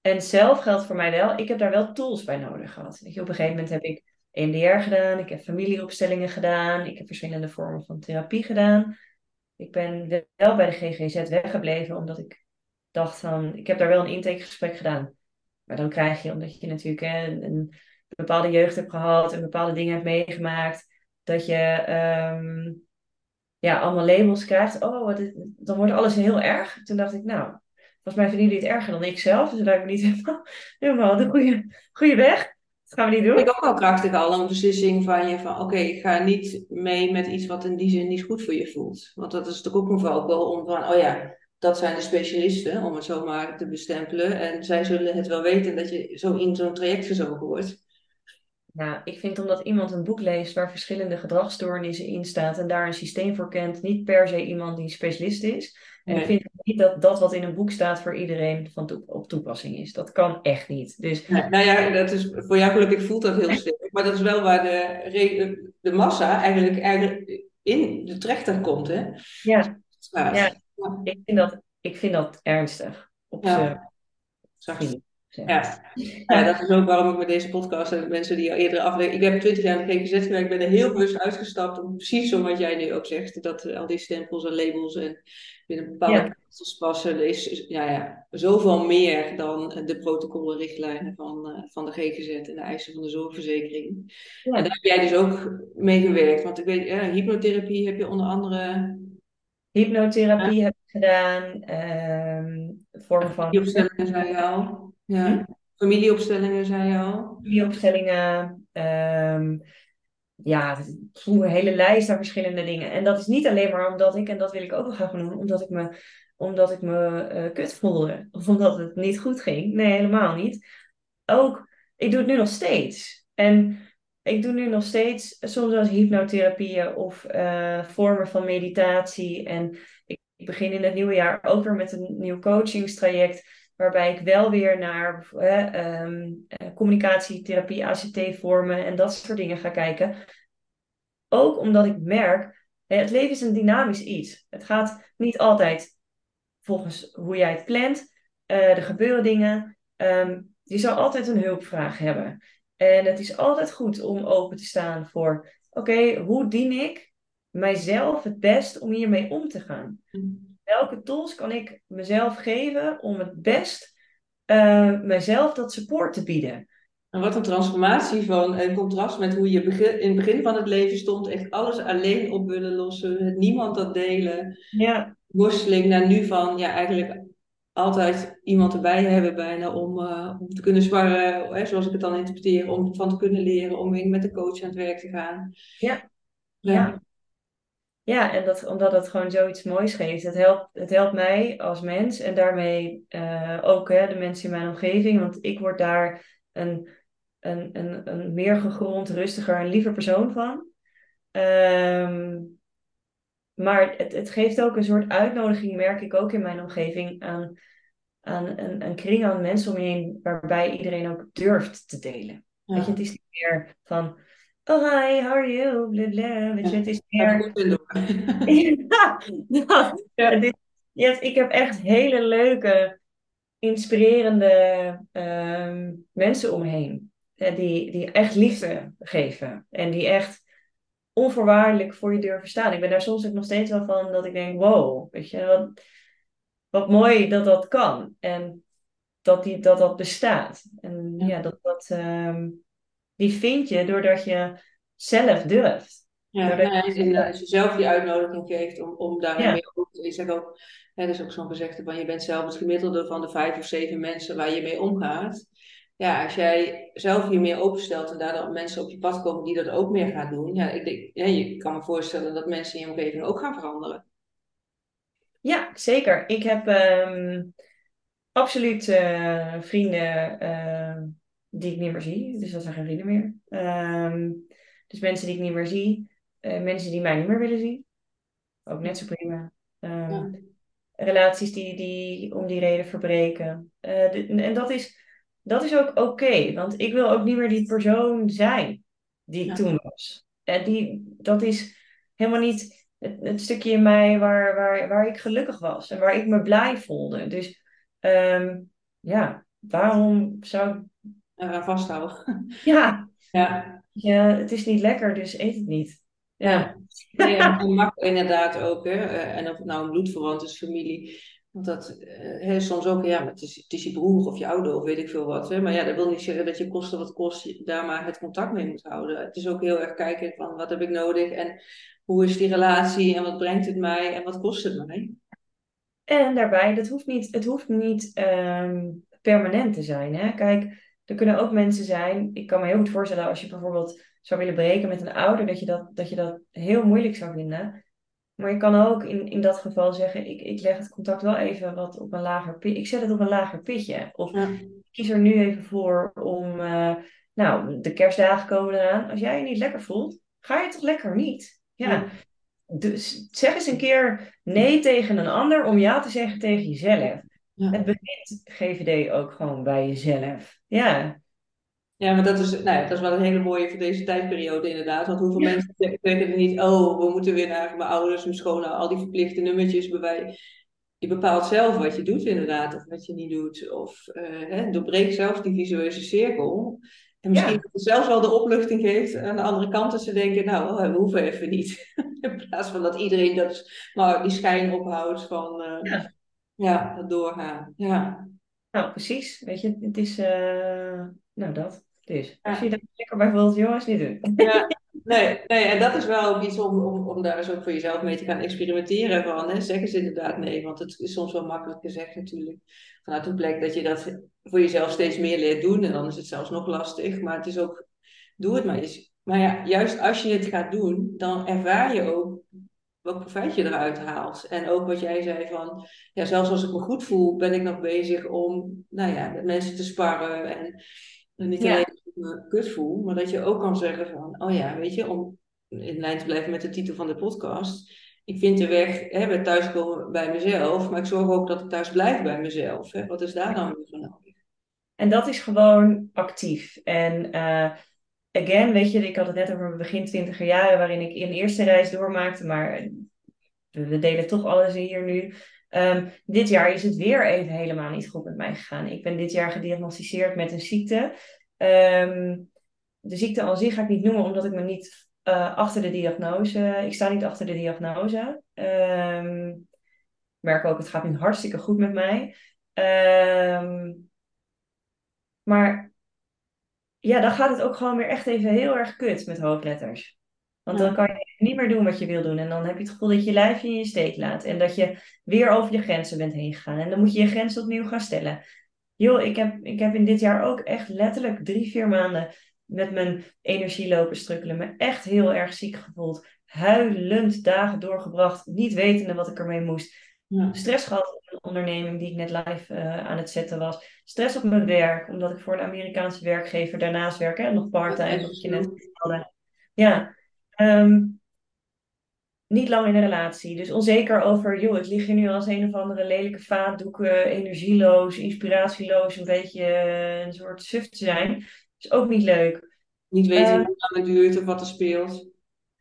En zelf geldt voor mij wel, ik heb daar wel tools bij nodig gehad. Weet je, op een gegeven moment heb ik EMDR gedaan, ik heb familieopstellingen gedaan, ik heb verschillende vormen van therapie gedaan. Ik ben wel bij de GGZ weggebleven omdat ik dacht van, ik heb daar wel een intakegesprek gedaan. Maar dan krijg je, omdat je natuurlijk hè, een, bepaalde jeugd hebt gehad en bepaalde dingen hebt meegemaakt, dat je, um, ja, allemaal labels krijgt. Oh, wat dan wordt alles heel erg. Toen dacht ik, nou, volgens mij vinden jullie het erger dan ik zelf. Dus dat lijkt me niet [laughs] helemaal, helemaal de goede, goede weg. Dat gaan we niet doen. ik ook wel krachtig al, een beslissing van je van oké, ik ga niet mee met iets wat in die zin niet goed voor je voelt. Want dat is natuurlijk ook een valkuil om van, oh ja, dat zijn de specialisten, om het zo maar te bestempelen. En zij zullen het wel weten dat je zo in zo'n traject gezogen wordt. Nou, ik vind omdat iemand een boek leest waar verschillende gedragsstoornissen in staat en daar een systeem voor kent, niet per se iemand die specialist is. En ik vind niet dat dat wat in een boek staat voor iedereen van op toepassing is. Dat kan echt niet. Dus nou ja, dat is, voor jou gelukkig voelt dat heel sterk. Maar dat is wel waar de, de massa eigenlijk, eigenlijk in de trechter komt, hè? ja, ja, Ja, ik vind dat, ik vind dat ernstig. Op Ja. zacht. gezegd. Ja. Ja, dat is ook waarom ik met deze podcast en mensen die al eerder aflevering. Ik heb twintig jaar in de GGZ gewerkt, ik ben er heel bewust uitgestapt om precies zo wat jij nu ook zegt, dat al die stempels en labels en binnen bepaalde Ja. passen, er is ja, ja, zoveel meer dan de protocollen, richtlijnen van, eh, van de GGZ en de eisen van de zorgverzekering. Ja. En daar heb jij dus ook mee gewerkt, want ik weet, ja, hypnotherapie heb je onder andere, Hypnotherapie heb ik gedaan, ehm vormen van familieopstellingen zei je al. Ja. Hm? Familieopstellingen zei je al. videoopstellingen. ehm ja, een hele lijst aan verschillende dingen. En dat is niet alleen maar omdat ik, en dat wil ik ook wel graag doen, omdat ik me, omdat ik me eh, kut voelde. Of omdat het niet goed ging. Nee, helemaal niet. Ook, ik doe het nu nog steeds. En ik doe nu nog steeds soms als hypnotherapieën of eh, vormen van meditatie. En ik, begin in het nieuwe jaar ook weer met een nieuw coachingstraject. Waarbij ik wel weer naar eh, ehm, eh, communicatietherapie, ACT-vormen en dat soort dingen ga kijken. Ook omdat ik merk, het leven is een dynamisch iets. Het gaat niet altijd volgens hoe jij het plant. Eh, er gebeuren dingen. Ehm, je zal altijd een hulpvraag hebben. En het is altijd goed om open te staan voor: oké, hoe dien ik mijzelf het best om hiermee om te gaan? Welke tools kan ik mezelf geven om het best eh, mijzelf dat support te bieden? En wat een transformatie van een contrast met hoe je begin, in het begin van het leven stond. Echt alles alleen op willen lossen, het niemand dat delen. Ja, Worsteling naar nu van ja, eigenlijk altijd iemand erbij hebben bijna om, eh, om te kunnen sparren, hè, zoals ik het dan interpreteer, om van te kunnen leren, om met de coach aan het werk te gaan. Ja. Ja. Ja. Ja, en dat, omdat het gewoon zoiets moois geeft. Het helpt, het helpt mij als mens en daarmee eh, ook hè, de mensen in mijn omgeving. Want ik word daar een, een, een, een meer gegrond, rustiger en liever persoon van. Ehm, maar het, het geeft ook een soort uitnodiging, merk ik ook in mijn omgeving, aan, aan een, een kring aan mensen om je heen, waarbij iedereen ook durft te delen. Weet je, het is niet meer van, oh hi, how are you, bla bla. Weet je, het is meer... [laughs] Ja, dat. Ja. Het is- ja, ik heb echt hele leuke, inspirerende ehm, mensen om me heen. Eh, Die, die echt liefde geven. En die echt onvoorwaardelijk voor je durven staan. Ik ben daar soms ook nog steeds wel van dat ik denk, wow, weet je, wat, wat mooi dat dat kan. En dat die, dat, dat bestaat. En Ja. ja, dat, dat, ehm, die vind je doordat je zelf durft. Ja, nou ja, als je zelf die uitnodiging geeft om, om daarmee Ja. om te Ik zeg ook, er is ook zo'n gezegde van je bent zelf het gemiddelde van de vijf of zeven mensen waar je mee omgaat. Ja, als jij zelf je meer openstelt en daardoor mensen op je pad komen die dat ook meer gaan doen. Ja, ik denk, ja, je kan me voorstellen dat mensen in je omgeving ook gaan veranderen. Ja, zeker. Ik heb ehm, absoluut eh, vrienden ehm, die ik niet meer zie. Dus dat zijn geen vrienden meer. Ehm, dus mensen die ik niet meer zie. eh, mensen die mij niet meer willen zien. Ook net zo prima. Ja. Relaties die, die om die reden verbreken. Eh, en dat is, dat is ook oké. want ik wil ook niet meer die persoon zijn die ik Ja. toen was. En die, dat is helemaal niet het, het stukje in mij waar, waar, waar ik gelukkig was en waar ik me blij voelde. Dus ehm, ja, waarom zou ik. Eraan vasthouden. Ja, [laughs] Ja, ja, het is niet lekker, dus eet het niet. Ja, ja. Nee, en, inderdaad ook, hè. eh, En of het nou een bloedverwant is, familie. Want dat uh, soms ook, ja, het is, je broer of je ouder of weet ik veel wat. Hè? Maar ja, dat wil niet zeggen dat je kosten wat kost, daar maar het contact mee moet houden. Het is ook heel erg kijken van wat heb ik nodig en hoe is die relatie en wat brengt het mij en wat kost het mij. En daarbij, dat hoeft niet, het hoeft niet ehm, permanent te zijn. Hè? Kijk, er kunnen ook mensen zijn, ik kan me heel goed voorstellen als je bijvoorbeeld zou willen breken met een ouder, dat je dat, dat, je dat heel moeilijk zou vinden. Maar je kan ook in, in dat geval zeggen, ik, ik leg het contact wel even wat op een lager pitje. Ik zet het op een lager pitje. Of ik kies er nu even voor om, uh, nou, de kerstdagen komen eraan. Als jij je niet lekker voelt, ga je toch lekker niet? Ja. Dus zeg eens een keer nee tegen een ander om ja te zeggen tegen jezelf. Ja. Het begint GVD ook gewoon bij jezelf. Ja. Ja, maar dat is, nou ja, dat is wel een hele mooie voor deze tijdperiode inderdaad. Want hoeveel mensen denken er niet, oh, we moeten weer naar mijn ouders, mijn scholen, al die verplichte nummertjes. Bij je bepaalt zelf wat je doet inderdaad, of wat je niet doet. Of uh, hè, doorbreek zelf die visuele cirkel. En misschien dat het zelfs wel de opluchting geeft aan de andere kant dat ze denken, nou, we hoeven even niet. [laughs] In plaats van dat iedereen dat, maar die schijn ophoudt van, uh, ja. ja, dat doorgaan. Ja. Nou, precies. Weet je, het is, uh, nou dat. Dus als je daar lekker bij voelt, jongens, niet doen. Ja, nee, nee, en dat is wel iets om, om, om daar eens ook voor jezelf mee te gaan experimenteren. Van, hè, zeg eens inderdaad nee, want het is soms wel makkelijk gezegd natuurlijk. Vanuit een plek dat je dat voor jezelf steeds meer leert doen. En dan is het zelfs nog lastig. Maar het is ook, doe het maar eens. Maar ja, juist als je het gaat doen, dan ervaar je ook wat profijt je eruit haalt. En ook wat jij zei van, ja, zelfs als ik me goed voel, ben ik nog bezig om, nou ja, met mensen te sparren. En, en niet alleen me kut voel, maar dat je ook kan zeggen van, oh ja, weet je, om in lijn te blijven met de titel van de podcast. Ik vind de weg hè, bij thuiskomen bij mezelf, maar ik zorg ook dat ik thuis blijf bij mezelf. Hè. Wat is daar dan weer nodig? En dat is gewoon actief. En uh, again, weet je, ik had het net over begin twintiger jaren waarin ik een eerste reis doormaakte, maar we delen toch alles hier nu. Um, dit jaar is het weer even helemaal niet goed met mij gegaan. Ik ben dit jaar gediagnosticeerd met een ziekte Um, de ziekte aan zich ga ik niet noemen, omdat ik me niet uh, achter de diagnose. Ik sta niet achter de diagnose. Um, ik merk ook, het gaat nu hartstikke goed met mij. Um, maar ja, dan gaat het ook gewoon weer echt even heel erg kut met hoofdletters. Want dan kan je niet meer doen wat je wil doen. En dan heb je het gevoel dat je lijf je in je steek laat. En dat je weer over je grenzen bent heen gegaan. En dan moet je je grenzen opnieuw gaan stellen. Joh, ik heb, ik heb in dit jaar ook echt letterlijk drie, vier maanden met mijn energie lopen strukkelen. Me echt heel erg ziek gevoeld. Huilend dagen doorgebracht. Niet wetende wat ik ermee moest. Ja. Stress gehad op een onderneming die ik net live uh, aan het zetten was. Stress op mijn werk, omdat ik voor een Amerikaanse werkgever daarnaast werk. en nog part-time, wat je net vertelde. Ja, um, niet lang in een relatie. Dus onzeker over, joh, ik lig hier nu als een of andere lelijke vaatdoeken, energieloos, inspiratieloos, een beetje eh, een soort suf te zijn. Is ook niet leuk. Niet weten uh, hoe lang het duurt of wat er speelt.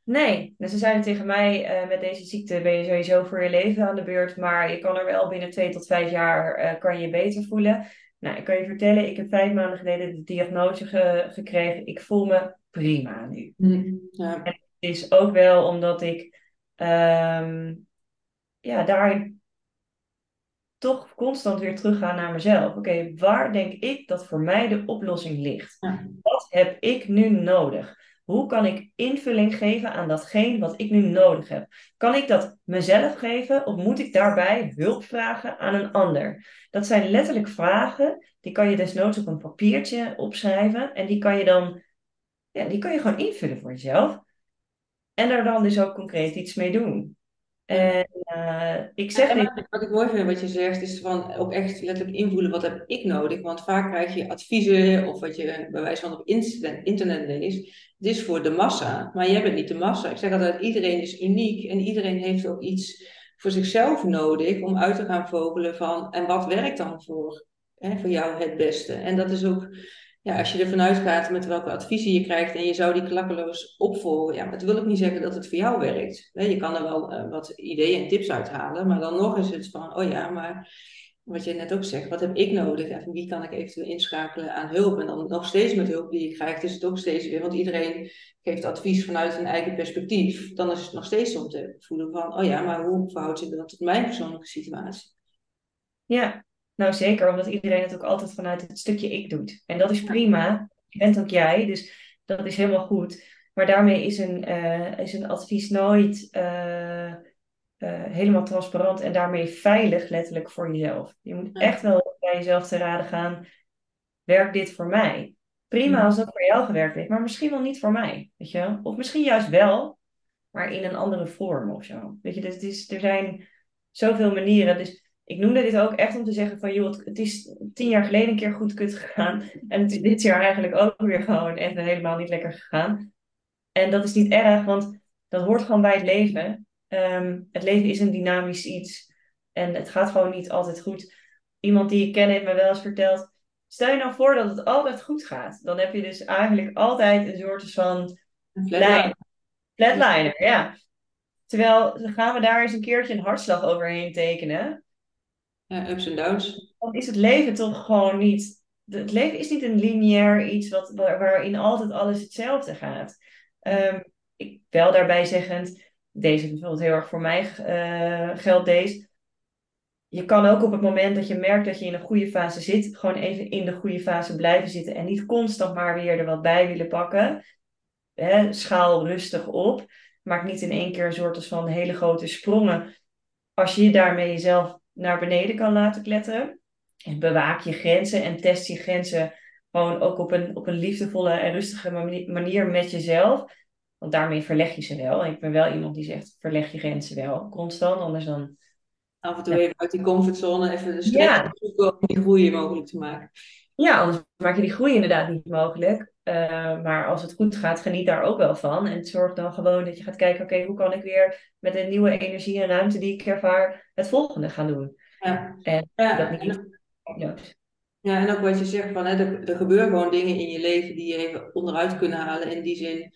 Nee, dus ze zeiden tegen mij, uh, met deze ziekte ben je sowieso voor je leven aan de beurt, maar je kan er wel binnen twee tot vijf jaar, uh, kan je beter voelen. Nou, ik kan je vertellen, ik heb vijf maanden geleden de diagnose ge gekregen. Ik voel me prima nu. Mm, ja. En het is ook wel omdat ik um, ja, daar toch constant weer teruggaan naar mezelf. Oké, waar denk ik dat voor mij de oplossing ligt? Wat heb ik nu nodig? Hoe kan ik invulling geven aan datgene wat ik nu nodig heb? Kan ik dat mezelf geven of moet ik daarbij hulp vragen aan een ander? Dat zijn letterlijk vragen, die kan je desnoods op een papiertje opschrijven en die kan je dan, ja, die kan je gewoon invullen voor jezelf. En er dan dus ook concreet iets mee doen. En uh, ik zeg en, wat ik mooi vind wat je zegt, is van ook echt letterlijk invoelen wat heb ik nodig. Want vaak krijg je adviezen of wat je bij wijze van op internet leest. Het is voor de massa, maar jij bent niet de massa. Ik zeg altijd, iedereen is uniek en iedereen heeft ook iets voor zichzelf nodig om uit te gaan vogelen van en wat werkt dan voor, hè, voor jou het beste. En dat is ook ja, als je ervan uitgaat met welke adviezen je krijgt en je zou die klakkeloos opvolgen, ja, dat wil ik niet zeggen dat het voor jou werkt. Je kan er wel uh, wat ideeën en tips uithalen, maar dan nog is het van, oh ja, maar wat je net ook zegt, wat heb ik nodig en wie kan ik eventueel inschakelen aan hulp? En dan nog steeds met hulp die je krijgt, is het ook steeds weer, want iedereen geeft advies vanuit een eigen perspectief. Dan is het nog steeds om te voelen van, oh ja, maar hoe verhoudt zich dat tot mijn persoonlijke situatie? Ja, nou zeker, omdat iedereen het ook altijd vanuit het stukje ik doet. En dat is prima. Je bent ook jij, dus dat is helemaal goed. Maar daarmee is een, eh, is een advies nooit eh, eh, helemaal transparant en daarmee veilig letterlijk voor jezelf. Je moet echt wel bij jezelf te raden gaan, werkt dit voor mij? Prima als dat voor jou gewerkt heeft, maar misschien wel niet voor mij. Weet je? Of misschien juist wel, maar in een andere vorm of zo. Weet je, dus het is, er zijn zoveel manieren. Dus ik noemde dit ook echt om te zeggen van, joh, het is tien jaar geleden een keer goed kut gegaan. En het is dit jaar eigenlijk ook weer gewoon even helemaal niet lekker gegaan. En dat is niet erg, want dat hoort gewoon bij het leven. Ehm, het leven is een dynamisch iets. En het gaat gewoon niet altijd goed. Iemand die ik ken heeft me wel eens verteld. Stel je nou voor dat het altijd goed gaat. Dan heb je dus eigenlijk altijd een soort van lijn. Flatliner, ja. Terwijl gaan we daar eens een keertje een hartslag overheen tekenen. Ups en downs. Dan is het leven toch gewoon niet. Het leven is niet een lineair iets wat, waarin altijd alles hetzelfde gaat. Um, ik wel daarbij zeggend, deze bijvoorbeeld heel erg voor mij uh, geldt deze. Je kan ook op het moment dat je merkt dat je in een goede fase zit, gewoon even in de goede fase blijven zitten en niet constant maar weer er wat bij willen pakken. Schaal rustig op. Maak niet in één keer een soort van hele grote sprongen. Als je daarmee jezelf naar beneden kan laten kletteren. En bewaak je grenzen en test je grenzen gewoon ook op een, op een liefdevolle en rustige manier met jezelf. Want daarmee verleg je ze wel. Ik ben wel iemand die zegt, verleg je grenzen wel constant. Anders dan... Af en toe even uit die comfortzone, even de stress ja. om die groei mogelijk te maken. Ja, anders maak je die groei inderdaad niet mogelijk. Uh, maar als het goed gaat, geniet daar ook wel van. En zorg dan gewoon dat je gaat kijken, oké, hoe kan ik weer met een nieuwe energie en ruimte die ik ervaar, het volgende gaan doen. Ja. En ja, dat niet. En, ja, en ook wat je zegt, van, hè, er, er gebeuren gewoon dingen in je leven die je even onderuit kunnen halen. In die zin,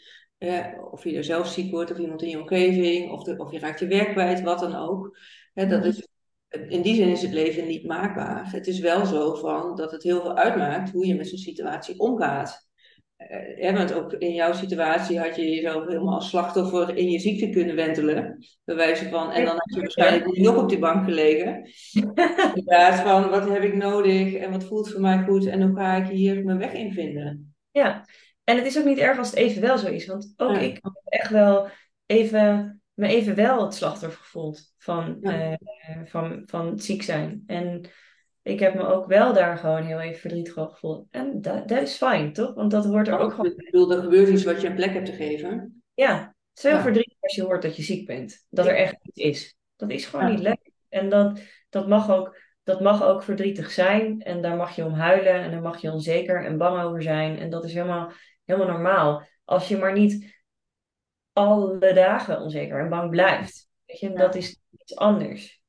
of je er zelf ziek wordt, of iemand in je omgeving, of, de, of je raakt je werk kwijt, wat dan ook. Hè, dat is in die zin is het leven niet maakbaar. Het is wel zo van dat het heel veel uitmaakt hoe je met zo'n situatie omgaat. Uh, want ook in jouw situatie had je jezelf helemaal als slachtoffer in je ziekte kunnen wentelen. Bij wijze van, en dan had je waarschijnlijk nog op die bank gelegen. [laughs] Inderdaad, van wat heb ik nodig en wat voelt voor mij goed en hoe ga ik hier mijn weg in vinden. Ja, en het is ook niet erg als het even wel zo is. Want ook ik heb echt wel even me even wel het slachtoffer gevoeld van, eh, van, van ziek zijn. En ik heb me ook wel daar gewoon heel even verdrietig over gevoeld. En dat, dat is fijn, toch? Want dat hoort er ook gewoon... Ik bedoel, er gebeurt iets wat je een plek hebt te geven. Ja, het is heel verdrietig als je hoort dat je ziek bent. Dat er echt iets is. Dat is gewoon niet lekker. En dat, dat, mag ook, dat mag ook verdrietig zijn. En daar mag je om huilen. En daar mag je onzeker en bang over zijn. En dat is helemaal, helemaal normaal. Als je maar niet alle dagen onzeker en bang blijft. Weet je, dat is iets anders.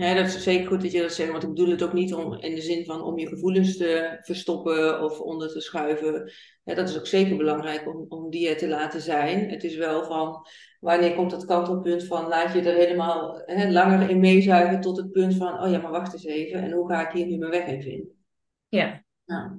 Ja, dat is zeker goed dat je dat zegt, want ik bedoel het ook niet om, in de zin van om je gevoelens te verstoppen of onder te schuiven. Ja, dat is ook zeker belangrijk om, om die er te laten zijn. Het is wel van, wanneer komt dat kantelpunt van, laat je er helemaal hè, langer in meezuigen tot het punt van, oh ja, maar wacht eens even, en hoe ga ik hier nu mijn weg in vinden? Ja. ja.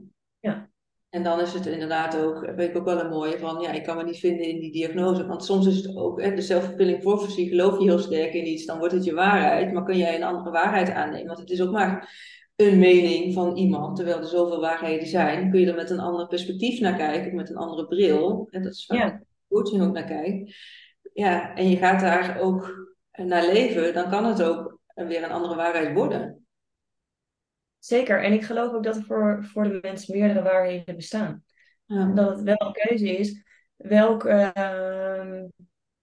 En dan is het inderdaad ook, weet ik ook wel een mooie van, ja, ik kan me niet vinden in die diagnose. Want soms is het ook, hè, de self-fulfilling prophecy, geloof je heel sterk in iets, dan wordt het je waarheid. Maar kun jij een andere waarheid aannemen? Want het is ook maar een mening van iemand. Terwijl er zoveel waarheden zijn, kun je er met een ander perspectief naar kijken, met een andere bril. En dat is vaak ja. je ook naar kijkt. Ja, en je gaat daar ook naar leven, dan kan het ook weer een andere waarheid worden. Zeker. En ik geloof ook dat er voor, voor de mens meerdere waarheden bestaan. Ja. Dat het wel een keuze is welk, uh,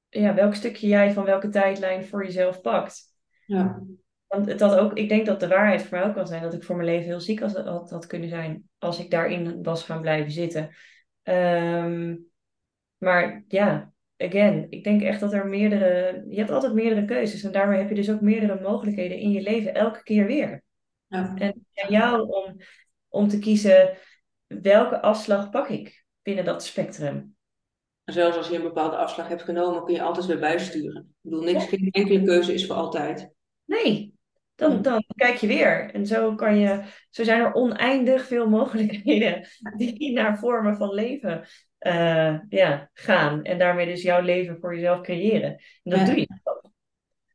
ja, welk stukje jij van welke tijdlijn voor jezelf pakt. Ja. Want het had ook, ik denk dat de waarheid voor mij ook kan zijn dat ik voor mijn leven heel ziek had, had, had kunnen zijn als ik daarin was gaan blijven zitten. Um, maar ja, again, ik denk echt dat er meerdere, je hebt altijd meerdere keuzes en daarmee heb je dus ook meerdere mogelijkheden in je leven elke keer weer. Ja. En aan jou om, om te kiezen welke afslag pak ik binnen dat spectrum. zelfs als je een bepaalde afslag hebt genomen, kun je altijd weer bijsturen. Ik bedoel, niks, geen enkele keuze is voor altijd. Nee, dan, dan kijk je weer. En zo, kan je, zo zijn er oneindig veel mogelijkheden die naar vormen van leven uh, ja, gaan. En daarmee dus jouw leven voor jezelf creëren. En dat doe je.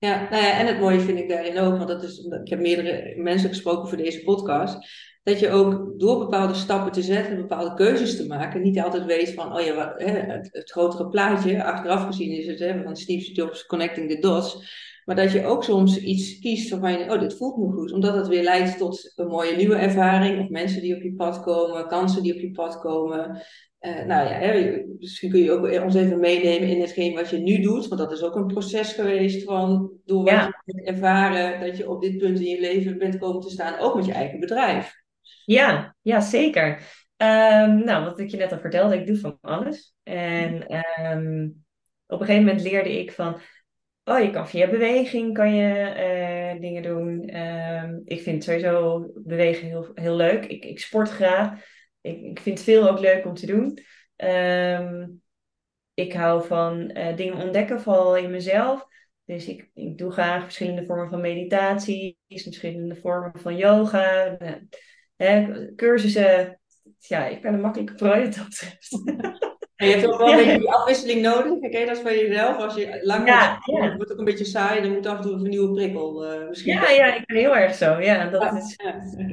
Ja, nou ja, en het mooie vind ik daarin ook, want dat is, ik heb meerdere mensen gesproken voor deze podcast, dat je ook door bepaalde stappen te zetten, bepaalde keuzes te maken, niet altijd weet van, oh ja, hè, het, het, grotere plaatje, achteraf gezien is het hè, van Steve Jobs Connecting the Dots, maar dat je ook soms iets kiest waarvan je oh, dit voelt me goed, omdat het weer leidt tot een mooie nieuwe ervaring, of mensen die op je pad komen, kansen die op je pad komen. Uh, nou ja, hè, misschien kun je ook ons even meenemen in hetgeen wat je nu doet, want dat is ook een proces geweest van door wat je hebt ervaren dat je op dit punt in je leven bent komen te staan, ook met je eigen bedrijf. Ja, ja zeker. Um, nou, wat ik je net al vertelde, ik doe van alles. En um, op een gegeven moment leerde ik van, oh, je kan via beweging kan je uh, dingen doen. Um, ik vind sowieso bewegen heel, heel leuk. Ik, ik sport graag. Ik, vind veel ook leuk om te doen. ik hou van uh, dingen ontdekken, vooral in mezelf. Dus ik, ik doe graag verschillende vormen van meditatie, verschillende vormen van yoga. Hè, cursussen, ja, ik ben een makkelijke prooi dat betreft. [laughs] En je hebt ook wel een beetje die afwisseling nodig. Ken je dat van jezelf? Als je lang ja, ja. het wordt ook een beetje saai, dan moet af en toe een nieuwe prikkel uh, misschien. Ja, ja, ik ben heel erg zo. Ja, dat, is,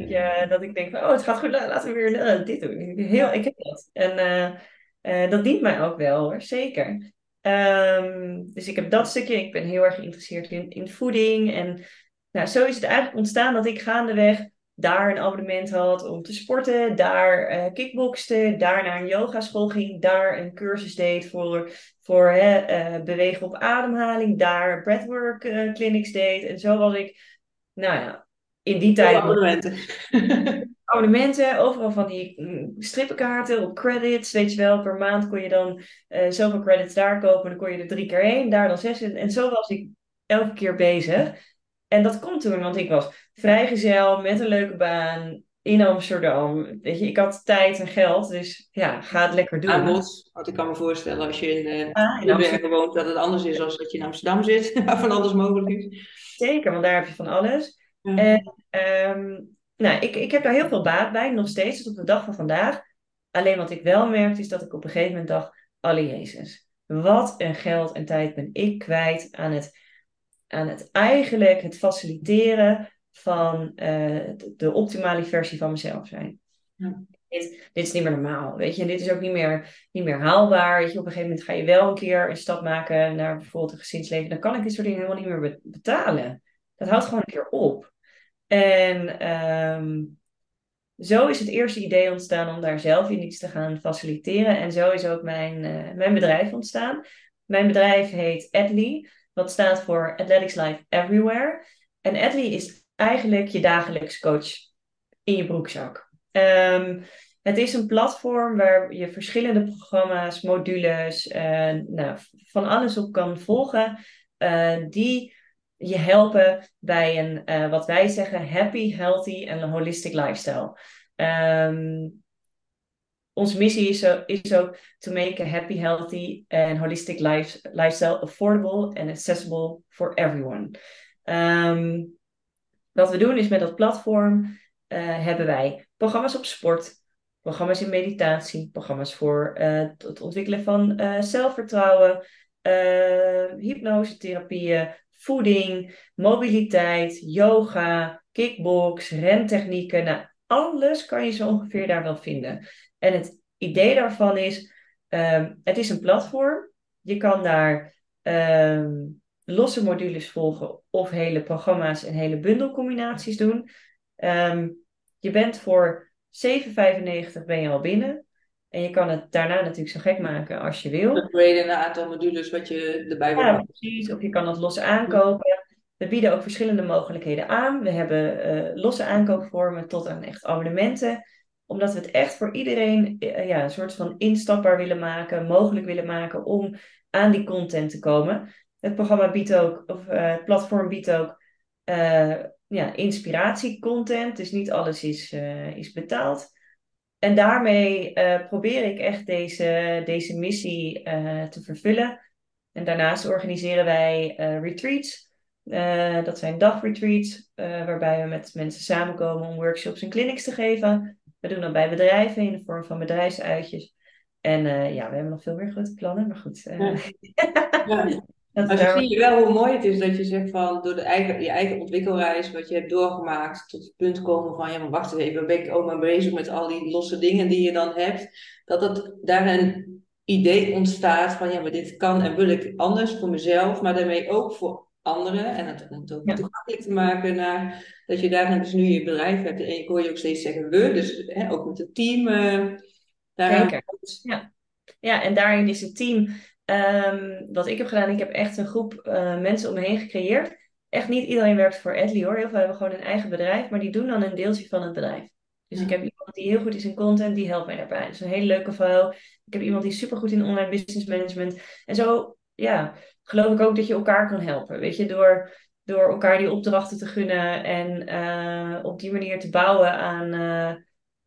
ja, dat ik denk van, oh, het gaat goed, laten we weer uh, dit doen. Heel, ik heb dat. En uh, dat dient mij ook wel hoor, zeker. Um, dus ik heb dat stukje. Ik ben heel erg geïnteresseerd in, in voeding. En nou, zo is het eigenlijk ontstaan dat ik gaandeweg daar een abonnement had om te sporten, daar uh, kickbokste, daar naar een yogaschool ging, daar een cursus deed voor, voor uh, bewegen op ademhaling, daar breathwork uh, clinics deed. En zo was ik, nou ja, in die tijd... abonnementen. [laughs] abonnementen, overal van die mm, strippenkaarten op credits, weet je wel. Per maand kon je dan zoveel credits daar kopen, dan kon je er drie keer heen, daar dan zes. En zo was ik elke keer bezig. En dat komt toen, want ik was vrijgezel met een leuke baan in Amsterdam. Weet je, ik had tijd en geld, dus ja, ga het lekker doen. Aanbod, want ik kan me voorstellen als je in, uh, ah, in Amsterdam woont, dat het anders is dan dat je in Amsterdam zit, [laughs] waar van alles mogelijk is. Zeker, want daar heb je van alles. En um, nou, ik, ik heb daar heel veel baat bij, nog steeds, tot op de dag van vandaag. Alleen wat ik wel merkte, is dat ik op een gegeven moment dacht, alle Jezus, wat een geld en tijd ben ik kwijt aan het aan het eigenlijk het faciliteren van uh, de optimale versie van mezelf zijn. Ja. Dit, dit, is niet meer normaal, weet je. En dit is ook niet meer, niet meer haalbaar. Weet je. Op een gegeven moment ga je wel een keer een stap maken naar bijvoorbeeld een gezinsleven. Dan kan ik dit soort dingen helemaal niet meer betalen. Dat houdt gewoon een keer op. En um, zo is het eerste idee ontstaan om daar zelf in iets te gaan faciliteren. En zo is ook mijn, uh, mijn bedrijf ontstaan. Mijn bedrijf heet Adly. Dat staat voor Athletics Life Everywhere. En Adly is eigenlijk je dagelijks coach in je broekzak. Um, het is een platform waar je verschillende programma's, modules, uh, nou, van alles op kan volgen. Uh, die je helpen bij een, uh, wat wij zeggen, happy, healthy en holistic lifestyle. Um, onze missie is, is ook to make a happy, healthy and holistic life, lifestyle affordable and accessible for everyone. Um, wat we doen is met dat platform uh, hebben wij programma's op sport, programma's in meditatie, programma's voor uh, het ontwikkelen van uh, zelfvertrouwen, hypnosetherapieën, voeding, mobiliteit, yoga, kickbox, rentechnieken. Nou, alles kan je zo ongeveer daar wel vinden. En het idee daarvan is, um, het is een platform. Je kan daar um, losse modules volgen of hele programma's en hele bundelcombinaties doen. Um, je bent voor 7,95 ben je al binnen. En je kan het daarna natuurlijk zo gek maken als je wil. Upgraden een aantal modules wat je erbij wil. Ja, precies. Of je kan het los aankopen. We bieden ook verschillende mogelijkheden aan. We hebben uh, losse aankoopvormen tot aan echt abonnementen omdat we het echt voor iedereen eh, ja, een soort van instapbaar willen maken, mogelijk willen maken om aan die content te komen. Het programma biedt ook, of uh, het platform biedt ook uh, ja, inspiratiecontent. Dus niet alles is, is betaald. En daarmee probeer ik echt deze, deze missie te vervullen. En daarnaast organiseren wij retreats. dat zijn dagretreats, waarbij we met mensen samenkomen om workshops en clinics te geven. We doen dat bij bedrijven in de vorm van bedrijfsuitjes. En uh, ja, we hebben nog veel meer grote plannen, maar goed. Uh, [laughs] ja. Dat maar zie je wel hoe mooi het is dat je zegt van door de eigen, je eigen ontwikkelreis, wat je hebt doorgemaakt, tot het punt komen van ja, maar wacht eens even, ben ik ook maar bezig met al die losse dingen die je dan hebt, dat het daar een idee ontstaat van ja, maar dit kan en wil ik anders voor mezelf, maar daarmee ook voor anderen. En het om het ook toegankelijk te maken naar dat je daarin dus nu je bedrijf hebt. En ik hoor je ook steeds zeggen we, dus hè, ook met het team. Uh, Zeker. Ja. ja, en daarin is het team. Um, wat ik heb gedaan, ik heb echt een groep uh, mensen om me heen gecreëerd. Echt niet iedereen werkt voor Edley hoor. Heel veel hebben gewoon een eigen bedrijf, maar die doen dan een deeltje van het bedrijf. Dus ik heb iemand die heel goed is in content, die helpt mij daarbij. Dat is een hele leuke vrouw. Ik heb iemand die super goed in online business management. En zo, ja, geloof ik ook dat je elkaar kan helpen. Weet je, door, door elkaar die opdrachten te gunnen en uh, op die manier te bouwen aan, uh,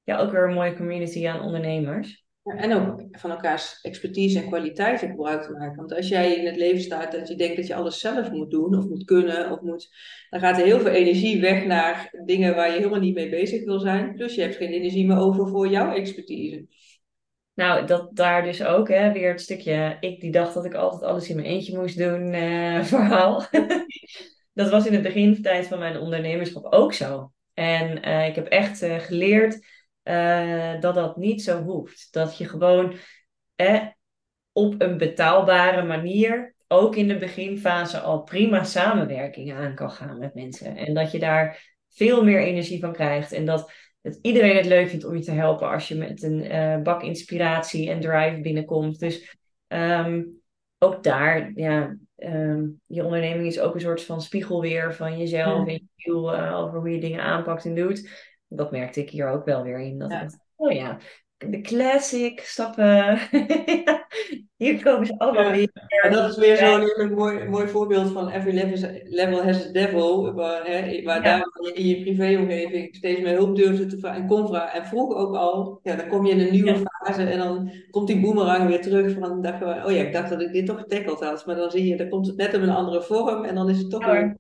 ja, ook weer een mooie community aan ondernemers. En ook van elkaars expertise en kwaliteiten gebruik te maken. Want als jij in het leven staat dat je denkt dat je alles zelf moet doen of moet kunnen, of moet, dan gaat er heel veel energie weg naar dingen waar je helemaal niet mee bezig wil zijn. Plus je hebt geen energie meer over voor jouw expertise. Nou, dat daar dus ook hè, weer het stukje, ik die dacht dat ik altijd alles in mijn eentje moest doen, uh, [laughs] verhaal. [laughs] dat was in het begintijd van mijn ondernemerschap ook zo. En uh, ik heb echt uh, geleerd dat dat niet zo hoeft. Dat je gewoon eh, op een betaalbare manier, ook in de beginfase, al prima samenwerkingen aan kan gaan met mensen. En dat je daar veel meer energie van krijgt. En dat, dat iedereen het leuk vindt om je te helpen als je met een uh, bak inspiratie en drive binnenkomt. Dus um, ook daar, ja, um, je onderneming is ook een soort van spiegelweer van jezelf en je gevoel uh, over hoe je dingen aanpakt en doet dat merkte ik hier ook wel weer in. Dat oh ja, de classic stappen. [laughs] hier komen ze allemaal weer. En dat is weer zo'n mooi, mooi voorbeeld van every level, has a devil. Waar, hè, waar daar in je privéomgeving steeds meer hulp durfde te vragen en kon vragen. En vroeg ook al, ja, dan kom je in een nieuwe fase en dan komt die boomerang weer terug. Van, dacht, oh ja, ik dacht dat ik dit toch getackled had. Maar dan zie je, dan komt het net op een andere vorm en dan is het toch weer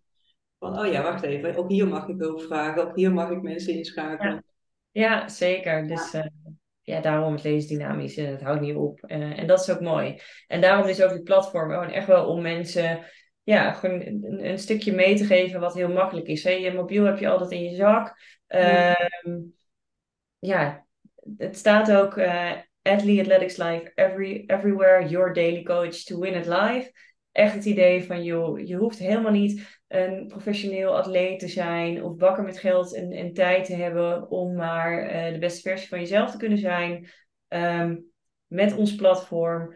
van, oh ja, wacht even, ook hier mag ik hulp vragen, ook hier mag ik mensen inschakelen. Ja, zeker. Dus ja. Uh, ja, daarom het lezen dynamisch en het houdt niet op. Uh, en dat is ook mooi. En daarom is ook het platform gewoon echt wel om mensen ja, gewoon een, een, stukje mee te geven wat heel makkelijk is. Hè? Je mobiel heb je altijd in je zak. ja, ja het staat ook uh, Athlete Athletics Live every, everywhere, your daily coach to win it live echt het idee van, joh, je hoeft helemaal niet een professioneel atleet te zijn of bakker met geld en, en tijd te hebben om maar uh, de beste versie van jezelf te kunnen zijn. Um, met ons platform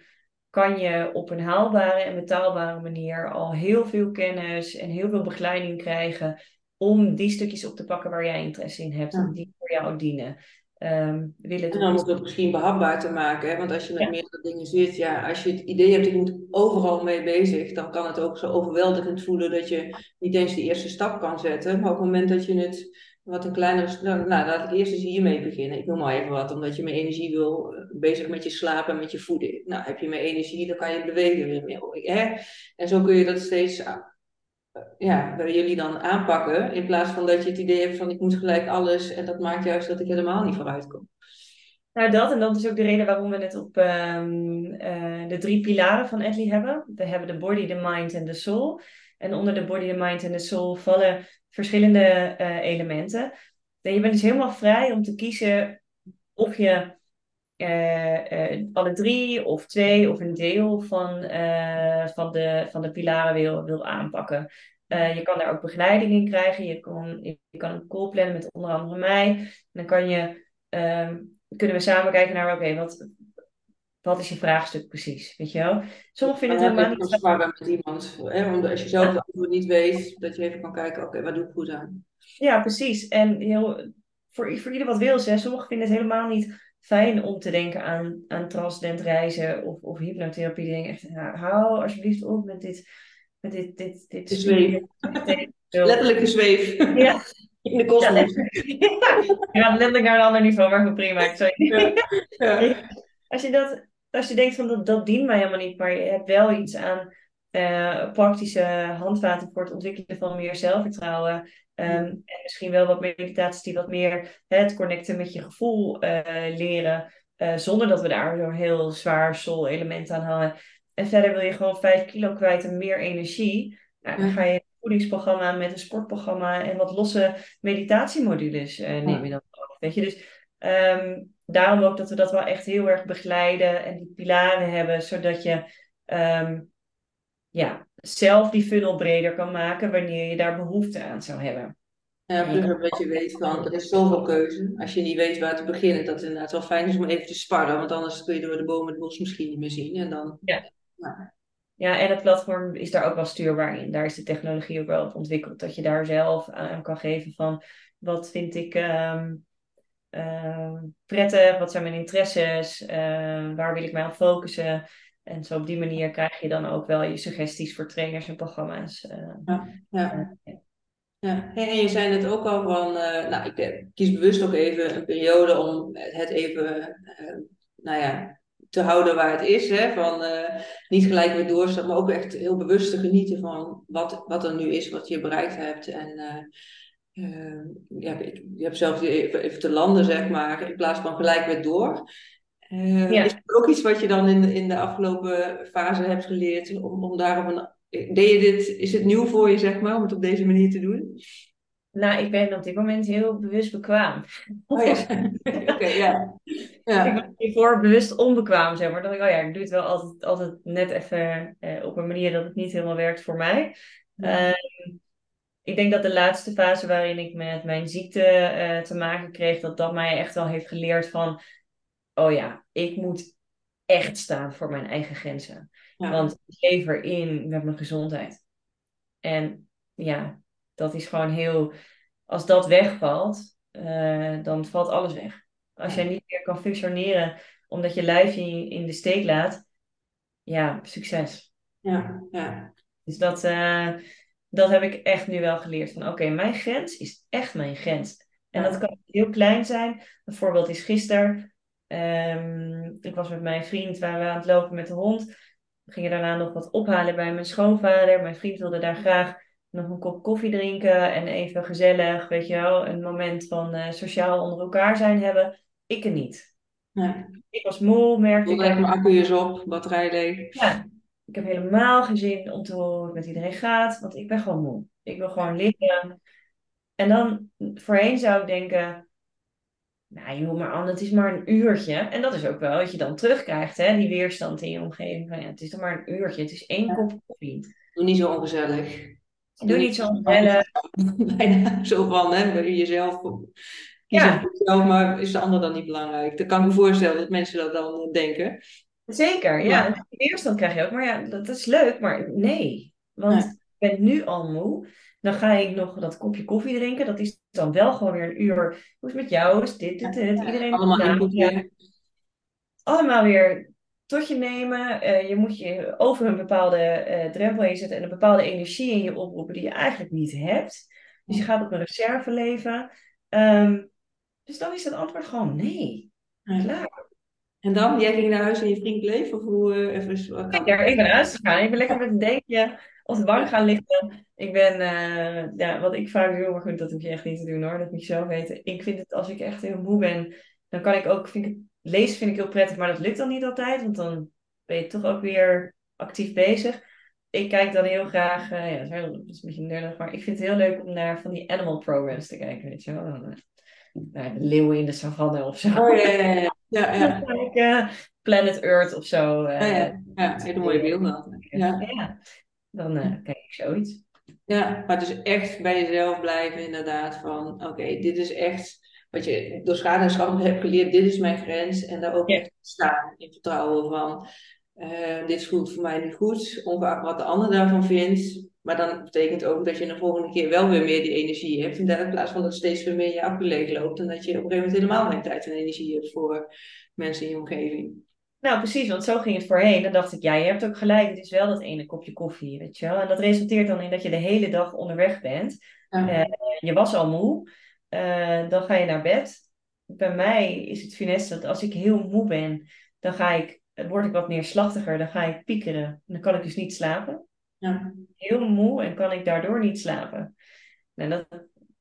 kan je op een haalbare en betaalbare manier al heel veel kennis en heel veel begeleiding krijgen om die stukjes op te pakken waar jij interesse in hebt, en die voor jou dienen. Um, willen en dan moet het misschien behapbaar te maken. Hè? Want als je met meerdere dingen zit, ja, als je het idee hebt, ik moet overal mee bezig, dan kan het ook zo overweldigend voelen dat je niet eens de eerste stap kan zetten. Maar op het moment dat je het wat een kleinere. Nou, nou laat ik eerst eens hiermee beginnen. Ik noem maar even wat, omdat je meer energie wil, eh, bezig met je slapen en met je voeding. Nou, heb je meer energie, dan kan je bewegen weer meer. Hè? En zo kun je dat steeds ja, bij jullie dan aanpakken. In plaats van dat je het idee hebt van ik moet gelijk alles. En dat maakt juist dat ik helemaal niet vooruit kom. Nou, dat en dat is ook de reden waarom we het op um, uh, de drie pilaren van Edley hebben. We hebben de body, de mind en de soul. En onder de body, de mind en de soul vallen verschillende uh, elementen. En je bent dus helemaal vrij om te kiezen of je uh, alle drie of twee of een deel van, uh, van, de, van de pilaren wil, wil aanpakken. je kan daar ook begeleiding in krijgen. Je kan, je kan een call plannen met onder andere mij. En dan kan je, um, kunnen we samen kijken naar, oké, okay, wat, wat is je vraagstuk precies? Weet je wel? Sommigen vinden het helemaal niet... zwaar met iemand. Hè? Want als je zelf het antwoord niet weet, dat je even kan kijken, oké, okay, wat doe ik goed aan? Ja, precies. En heel, voor, voor ieder wat wil ze. Sommigen vinden het helemaal niet fijn om te denken aan, aan transcendent reizen of, of hypnotherapie. Die echt, nou, hou alsjeblieft op met dit, met dit, dit, dit zweef. Letterlijke zweef. Ja. [laughs] In de kosmos. Ja, letterlijk naar een ander niveau, maar goed, prima. Ja. Als, je dat, als je denkt van dat, dat dient mij helemaal niet, maar je hebt wel iets aan uh, praktische handvaten voor het ontwikkelen van meer zelfvertrouwen. Um, en misschien wel wat meditaties die wat meer hè, het connecten met je gevoel uh, leren. Uh, zonder dat we daar zo'n heel zwaar soul element aan hangen. en verder wil je gewoon 5 kilo kwijt en meer energie. Nou, dan ga je een voedingsprogramma met een sportprogramma en wat losse meditatiemodules uh, neem je dan ook. Weet je, dus um, daarom ook dat we dat wel echt heel erg begeleiden en die pilaren hebben, zodat je um, ja, zelf die funnel breder kan maken wanneer je daar behoefte aan zou hebben. Ja, plus dat je weet van, er is zoveel keuze. Als je niet weet waar te beginnen, dat het inderdaad wel fijn is om even te sparren. Want anders kun je door de bomen het bos misschien niet meer zien. En dan, ja. ja, en het platform is daar ook wel stuurbaar in. Daar is de technologie ook wel op ontwikkeld. Dat je daar zelf aan kan geven van, wat vind ik um, uh, prettig? Wat zijn mijn interesses? Uh, waar wil ik mij op focussen? En zo op die manier krijg je dan ook wel je suggesties voor trainers en programma's. Uh, ja, ja. Ja, en je zei het ook al van, uh, nou, ik kies bewust ook even een periode om het even, nou ja, te houden waar het is. Hè? Van niet gelijk weer doorstappen, maar ook echt heel bewust te genieten van wat, wat er nu is, wat je bereikt hebt. En ja, je hebt zelf even, even te landen, zeg maar, in plaats van gelijk weer door. Ja. Is er ook iets wat je dan in, in de afgelopen fase hebt geleerd om, om daar op een Deed je dit, is het nieuw voor je, zeg maar, om het op deze manier te doen? Nou, ik ben op dit moment heel bewust bekwaam. Oh ja, [laughs] oké, ja. ja. Ik ben hiervoor bewust onbekwaam, zeg maar. Dat ik, oh ja, ik doe het wel altijd, altijd net even eh, op een manier dat het niet helemaal werkt voor mij. Ja. Uh, ik denk dat de laatste fase waarin ik met mijn ziekte uh, te maken kreeg, dat dat mij echt wel heeft geleerd van, oh ja, ik moet echt staan voor mijn eigen grenzen. Want ik geef erin met mijn gezondheid. En ja, dat is gewoon heel. Als dat wegvalt, uh, dan valt alles weg. Als jij niet meer kan functioneren omdat je lijf je in de steek laat, ja, succes. Ja, ja. Dus dat, uh, dat heb ik echt nu wel geleerd. Van oké, mijn grens is echt mijn grens. En dat kan heel klein zijn. Een voorbeeld is gisteren. Um, ik was met mijn vriend, waren we aan het lopen met de hond. We gingen daarna nog wat ophalen bij mijn schoonvader. Mijn vriend wilde daar graag nog een kop koffie drinken en even gezellig, weet je wel, een moment van uh, sociaal onder elkaar zijn hebben. Ik er niet. Ja. Ik was moe, merkte ik. mijn accu is op, batterij leeg. Ja, ik heb helemaal geen zin om te horen hoe het met iedereen gaat, want ik ben gewoon moe. Ik wil gewoon liggen. En dan voorheen zou ik denken, nou joh, maar Anne, het is maar een uurtje. En dat is ook wel wat je dan terugkrijgt, hè? die weerstand in je omgeving. Van, ja, het is toch maar een uurtje, het is één kop koffie. Doe niet zo ongezellig. Doe, niet zo ongezellig. [laughs] Bijna zo van, hè, je jezelf ja. voor jezelf, maar is de ander dan niet belangrijk? Dan kan ik me voorstellen dat mensen dat dan eh, denken. Zeker, ja. ja. Weerstand krijg je ook. Maar ja, dat is leuk, maar nee. Want ik ben nu al moe. Dan ga ik nog dat kopje koffie drinken. Dat is dan wel gewoon weer een uur. Hoe is het met jou? Is dit, dit, dit? Iedereen allemaal, ja. allemaal weer tot je nemen. Uh, je moet je over een bepaalde uh, drempel heen zetten en een bepaalde energie in je oproepen die je eigenlijk niet hebt. Dus je gaat op een reserve leven. Um, dus dan is het antwoord gewoon nee. Klaar. En dan, jij ging naar huis en je vriend bleef? Of hoe, uh, even, ja, ik ben uitgegaan. Ik ben lekker met een dekje op de bank gaan liggen. Ik ben, uh, ja, wat ik vaak doe, maar goed, dat hoef je echt niet te doen hoor, dat moet je zelf weten. Ik vind het, als ik echt heel moe ben, dan kan ik ook, vind ik, lezen vind ik heel prettig, maar dat lukt dan niet altijd, want dan ben je toch ook weer actief bezig. Ik kijk dan heel graag, uh, ja, dat is een beetje nerdig, maar ik vind het heel leuk om naar van die animal programs te kijken, weet je wel. Dan, uh, de leeuwen in de savanne of zo. Oh ja, ja, ja. ja, [laughs] Planet Earth of zo. Ja, ja. ja, hele mooie beelden. Ja. ja dan uh, kijk ik zoiets. Ja, maar dus echt bij jezelf blijven inderdaad van oké, dit is echt wat je door schade en schande hebt geleerd, dit is mijn grens en daar ook echt staan in vertrouwen van uh, dit voelt voor mij niet goed, ongeacht wat de ander daarvan vindt. Maar dan betekent ook dat je de volgende keer wel weer meer die energie hebt. In plaats van dat steeds weer meer je accu leeg loopt. En dat je op een gegeven moment helemaal geen tijd en energie hebt voor mensen in je omgeving. Nou, precies, want zo ging het voorheen. Dan dacht ik, ja, je hebt ook gelijk, het is wel dat ene kopje koffie, weet je wel. En dat resulteert dan in dat je de hele dag onderweg bent. Uh, je was al moe, uh, dan ga je naar bed. Bij mij is het finesse dat als ik heel moe ben, dan ga ik, word ik wat neerslachtiger, dan ga ik piekeren. Dan kan ik dus niet slapen. Ja. Heel moe en kan ik daardoor niet slapen. En dat,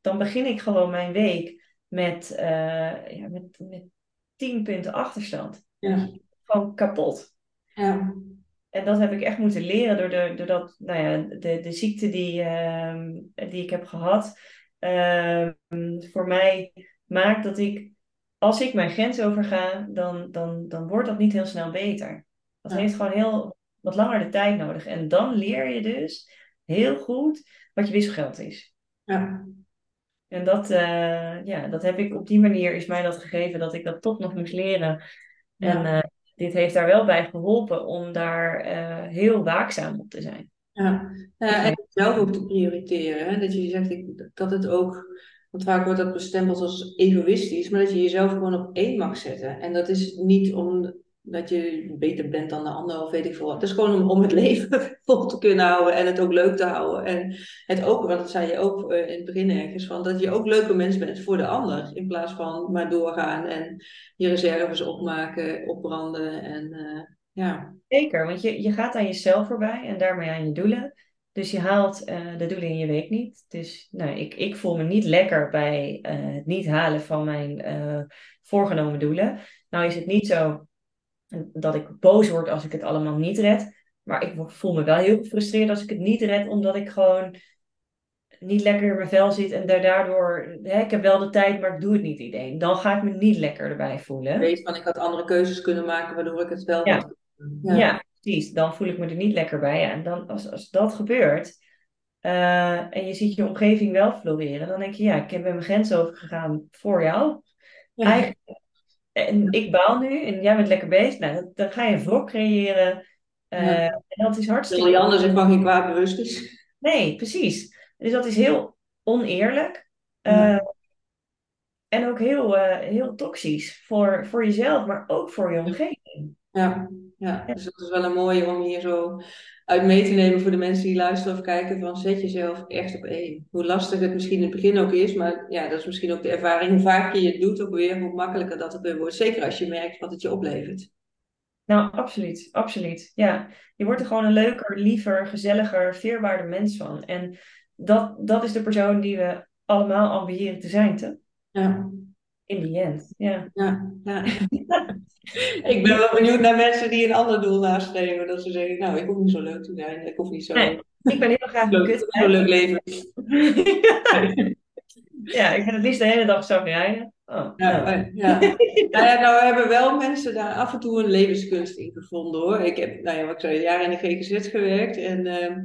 dan begin ik gewoon mijn week met, uh, ja, met, met 10 punten achterstand. Ja gewoon kapot. Ja. en dat heb ik echt moeten leren door de, doordat, nou ja, de, de ziekte die, ehm, die ik heb gehad, ehm, voor mij maakt dat ik, als ik mijn grens overga, dan, dan, dan wordt dat niet heel snel beter. Dat heeft gewoon heel wat langer de tijd nodig. En dan leer je dus heel goed wat je wisselgeld is. Ja. En dat, eh, ja, dat heb ik op die manier is mij dat gegeven dat ik dat toch nog moest leren. En uh, dit heeft daar wel bij geholpen om daar uh, heel waakzaam op te zijn. Ja, ja en zelf ook te prioriteren. Hè? Dat je zegt ik, dat het ook, want vaak wordt dat bestempeld als egoïstisch, maar dat je jezelf gewoon op één mag zetten. En dat is niet om dat je beter bent dan de ander of weet ik veel wat. Het is gewoon om, om het [laughs] leven vol te kunnen houden en het ook leuk te houden. En het ook, want dat zei je ook uh, in het begin ergens, van dat je ook leuke mens bent voor de ander. In plaats van maar doorgaan en je reserves opmaken, opbranden en uh, ja. Zeker, want je, je gaat aan jezelf voorbij en daarmee aan je doelen. Dus je haalt uh, de doelen in je week niet. Dus nou, ik, ik voel me niet lekker bij het niet halen van mijn voorgenomen doelen. Nou is het niet zo dat ik boos word als ik het allemaal niet red. Maar ik voel me wel heel gefrustreerd als ik het niet red, omdat ik gewoon niet lekker in mijn vel zit en daardoor, hè, ik heb wel de tijd, maar ik doe het niet iedereen. Dan ga ik me niet lekker erbij voelen. Weet van, ik had andere keuzes kunnen maken waardoor ik het wel ja. Ja. ja. precies. Dan voel ik me er niet lekker bij. En dan, als, als dat gebeurt uh, en je ziet je omgeving wel floreren, dan denk je, ja, ik ben mijn grens overgegaan voor jou. Ja. Eigenlijk en ik baal nu en jij bent lekker bezig. Nou, dan ga je een vlog creëren. Uh, En dat is hartstikke... Anders van geen kwaad bewust is. Nee, precies. Dus dat is heel oneerlijk. Uh, en ook heel, uh, heel toxisch voor, voor jezelf, maar ook voor je omgeving. Ja, ja, dus dat is wel een mooie om hier zo uit mee te nemen voor de mensen die luisteren of kijken van zet jezelf echt op één. Hoe lastig het misschien in het begin ook is, maar ja, dat is misschien ook de ervaring. Hoe vaker je het doet, ook weer, hoe makkelijker dat het weer wordt. Zeker als je merkt wat het je oplevert. Nou, absoluut, absoluut. Ja, je wordt er gewoon een leuker, liever, gezelliger, veerbaarder mens van. En dat, dat is de persoon die we allemaal ambiëren te zijn, te? Ja. In the end, ja. Ja, ja. [laughs] ik ben wel benieuwd naar mensen die een ander doel nastreven. Dat ze zeggen, nou, ik hoef niet zo leuk te zijn. Ik hoef niet zo... Nee, ik ben heel graag een kut. Leuk leven. [laughs] ja, ik ben het liefst de hele dag zo rijden. Oh, ja, nou. ja. nou ja, nou hebben wel mensen daar af en toe een levenskunst in gevonden hoor. Ik heb, nou ja, wat ik zei, jaren in de GGZ gewerkt en... Uh,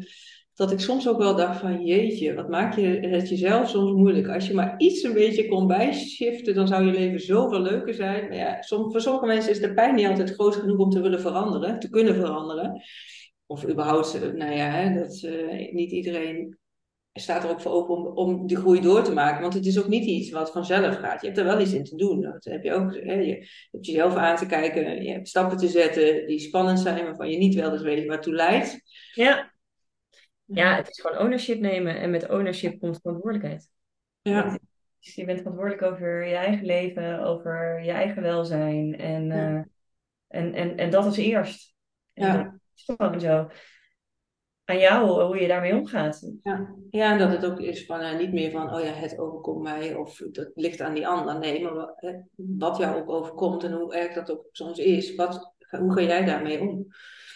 dat ik soms ook wel dacht van jeetje, wat maak je het jezelf soms moeilijk. Als je maar iets een beetje kon bijshiften, dan zou je leven zoveel leuker zijn. Maar ja, soms, voor sommige mensen is de pijn niet altijd groot genoeg om te willen veranderen, te kunnen veranderen. Of überhaupt, eh, nou ja, hè, dat uh, niet iedereen staat er ook voor open om, om die groei door te maken. Want het is ook niet iets wat vanzelf gaat. Je hebt er wel iets in te doen. Dat heb je ook. Hè, je hebt jezelf aan te kijken. Je hebt stappen te zetten die spannend zijn, waarvan je niet wel eens weet waartoe leidt. Ja. Ja, het is gewoon ownership nemen en met ownership komt verantwoordelijkheid. Ja. Dus je bent verantwoordelijk over je eigen leven, over je eigen welzijn en, ja. uh, en, en, en dat is eerst. En ja. dat is gewoon zo. Aan jou hoe je daarmee omgaat. Ja, ja en dat het ook is van uh, niet meer van, oh ja, het overkomt mij of dat ligt aan die ander. Nee, maar wat jou ook overkomt en hoe erg dat ook soms is, wat, hoe ga jij daarmee om?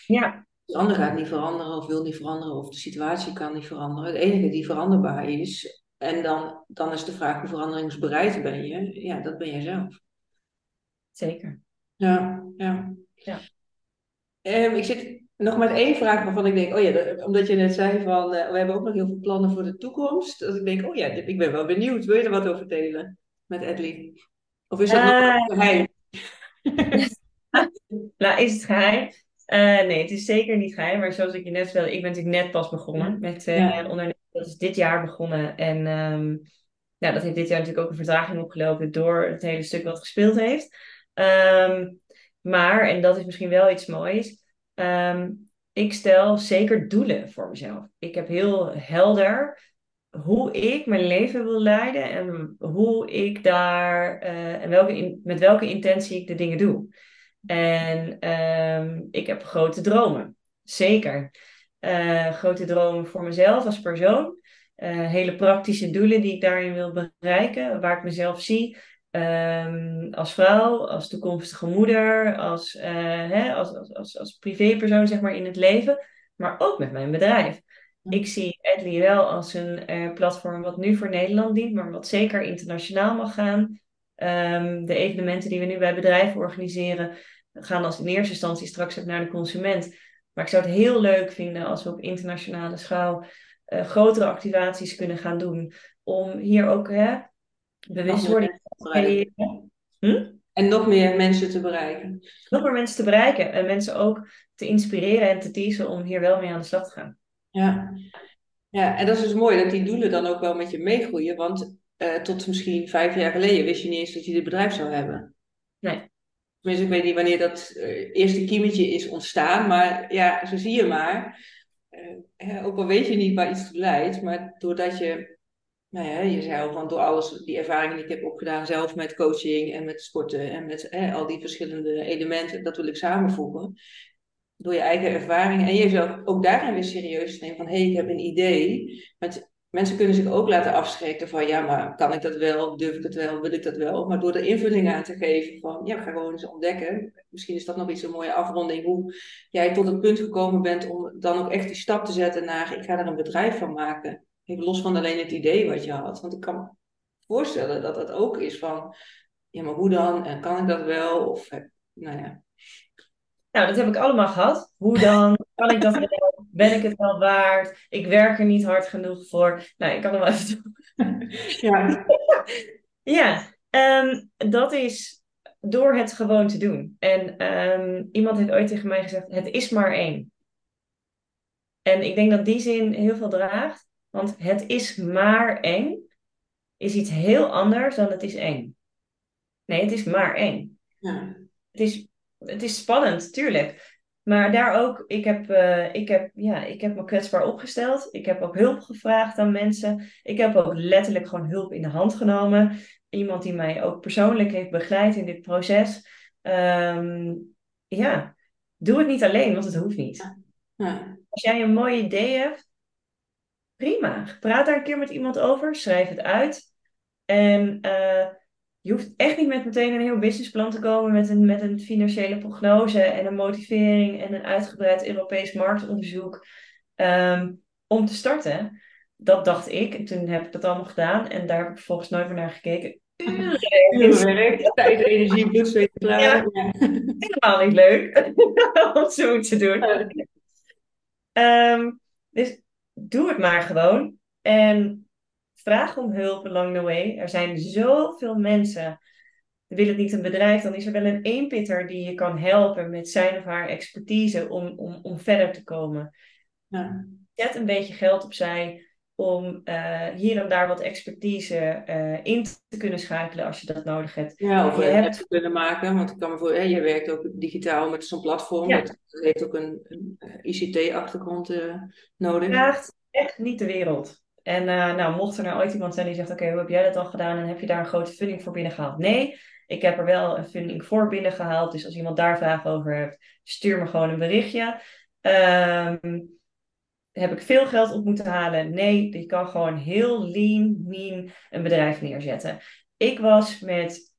Ja, de ander gaat niet veranderen of wil niet veranderen of de situatie kan niet veranderen. Het enige die veranderbaar is, en dan, dan is de vraag hoe veranderingsbereid ben je, ja, dat ben jij zelf. Zeker. Ja, ja. ja. Um, ik zit nog met één vraag waarvan ik denk, oh ja, dat, omdat je net zei van, uh, we hebben ook nog heel veel plannen voor de toekomst. Dat ik denk, oh ja, ik ben wel benieuwd. Wil je er wat over delen met Edley? Of is dat uh, nog geheim? [laughs] nou, is het geheim? Uh, nee, het is zeker niet geheim. Maar zoals ik je net vertelde, ik ben natuurlijk net pas begonnen met uh, ja. ondernemen. Dat is dit jaar begonnen. En um, ja, dat heeft dit jaar natuurlijk ook een vertraging opgelopen door het hele stuk wat gespeeld heeft. Um, maar, en dat is misschien wel iets moois, um, ik stel zeker doelen voor mezelf. Ik heb heel helder hoe ik mijn leven wil leiden en hoe ik daar uh, en welke in, met welke intentie ik de dingen doe. En um, ik heb grote dromen. Zeker. Uh, grote dromen voor mezelf als persoon. Uh, hele praktische doelen die ik daarin wil bereiken. Waar ik mezelf zie. Ehm, als vrouw, als toekomstige moeder, als, uh, hè, als, als, als, als privépersoon zeg maar, in het leven, maar ook met mijn bedrijf. Ik zie Edly wel als een uh, platform wat nu voor Nederland dient, maar wat zeker internationaal mag gaan. Um, de evenementen die we nu bij bedrijven organiseren, gaan als in eerste instantie straks ook naar de consument. Maar ik zou het heel leuk vinden als we op internationale schaal uh, grotere activaties kunnen gaan doen. Om hier ook hè, bewustwording te creëren. Hm? En nog meer mensen te bereiken. Nog meer mensen te bereiken. En mensen ook te inspireren en te teasen om hier wel mee aan de slag te gaan. Ja, ja en dat is dus mooi dat die doelen dan ook wel met je meegroeien. Want uh, tot misschien vijf jaar geleden wist je niet eens dat je dit bedrijf zou hebben. Nee. Tenminste, ik weet niet wanneer dat uh, eerste kiemetje is ontstaan. Maar ja, zo zie je maar. Uh, ook al weet je niet waar iets toe leidt. Maar doordat je, nou ja, je zei van door alles, die ervaringen die ik heb opgedaan. Zelf met coaching en met sporten en met al die verschillende elementen. Dat wil ik samenvoegen door je eigen ervaringen en jezelf ook daarin weer serieus nemen van hé, hey, ik heb een idee. Mensen kunnen zich ook laten afschrikken van ja, maar kan ik dat wel, durf ik dat wel, wil ik dat wel. Maar door er invulling aan te geven van ja, ga gewoon eens ontdekken. Misschien is dat nog iets een mooie afronding, hoe jij tot het punt gekomen bent om dan ook echt die stap te zetten naar ik ga er een bedrijf van maken. Even los van alleen het idee wat je had. Want ik kan me voorstellen dat dat ook is van ja, maar hoe dan? En kan ik dat wel? Of nou ja. Nou, dat heb ik allemaal gehad. Hoe dan? Kan ik dat [laughs] wel? Ben ik het wel waard? Ik werk er niet hard genoeg voor. Nou, ik kan hem wel even doen. Ja, [laughs] ja um, dat is door het gewoon te doen. En um, iemand heeft ooit tegen mij gezegd: het is maar één. En ik denk dat die zin heel veel draagt. Want het is maar één is iets heel anders dan het is één. Nee, het is maar één. Ja. Het is het is spannend, tuurlijk. Maar daar ook, ik heb, uh, ik, heb, ja, ik heb me kwetsbaar opgesteld. Ik heb ook hulp gevraagd aan mensen. Ik heb ook letterlijk gewoon hulp in de hand genomen. Iemand die mij ook persoonlijk heeft begeleid in dit proces. Um, ja, doe het niet alleen, want het hoeft niet. Ja. Als jij een mooi idee hebt, prima. Praat daar een keer met iemand over. Schrijf het uit. En uh, je hoeft echt niet met meteen een heel businessplan te komen met een, met een financiële prognose en een motivering en een uitgebreid Europees marktonderzoek um, om te starten. Dat dacht ik. En toen heb ik dat allemaal gedaan en daar heb ik volgens nooit meer naar gekeken. Uren tijd, energie, bloed, zweet, ja. Helemaal niet leuk [laughs] om zo te doen. Um, dus doe het maar gewoon. En Vraag om hulp along the way. Er zijn zoveel mensen. Wil het niet een bedrijf, dan is er wel een eenpitter die je kan helpen met zijn of haar expertise om, om, om verder te komen. Ja. Zet een beetje geld opzij om uh, hier en daar wat expertise uh, in te kunnen schakelen als je dat nodig hebt. Ja, of je hebt te kunnen maken, want ik kan me voor, je werkt ook digitaal met zo'n platform, ja. dat heeft ook een, een ICT-achtergrond uh, nodig. Vraagt echt niet de wereld. En uh, nou, mocht er nou ooit iemand zijn die zegt: Oké, hoe heb jij dat al gedaan en heb je daar een grote funding voor binnengehaald? Nee, ik heb er wel een funding voor binnengehaald. Dus als iemand daar vragen over heeft, stuur me gewoon een berichtje. Um, heb ik veel geld op moeten halen? Nee, je kan gewoon heel lean, mean een bedrijf neerzetten. Ik was met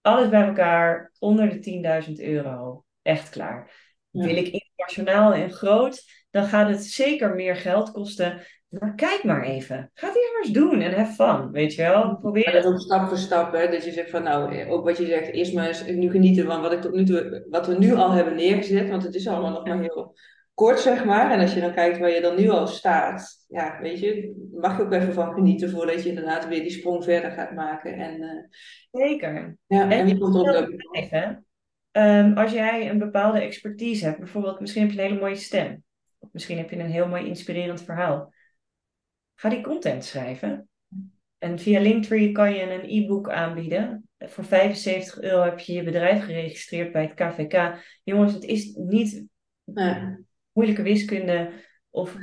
alles bij elkaar onder de 10.000 euro. Echt klaar. Wil ik internationaal en groot, dan gaat het zeker meer geld kosten maar kijk maar even. Ga het eerst doen en have fun, weet je wel. Probeer het. ook stap voor stap, hè. Dus je zegt van nou, eh, ook wat je zegt, eerst maar eens nu genieten van wat, ik tot nu toe, wat we nu al hebben neergezet. Want het is allemaal nog maar heel kort, zeg maar. En als je dan kijkt waar je dan nu al staat, ja, weet je, mag je ook even van genieten voordat je inderdaad weer die sprong verder gaat maken. En, uh, Zeker. Ja, en, en wie komt er ook um, Als jij een bepaalde expertise hebt, bijvoorbeeld misschien heb je een hele mooie stem. Of misschien heb je een heel mooi inspirerend verhaal Ga die content schrijven. En via Linktree kan je een e-book aanbieden. Voor 75 euro heb je je bedrijf geregistreerd bij het KVK. Jongens, het is niet moeilijke wiskunde of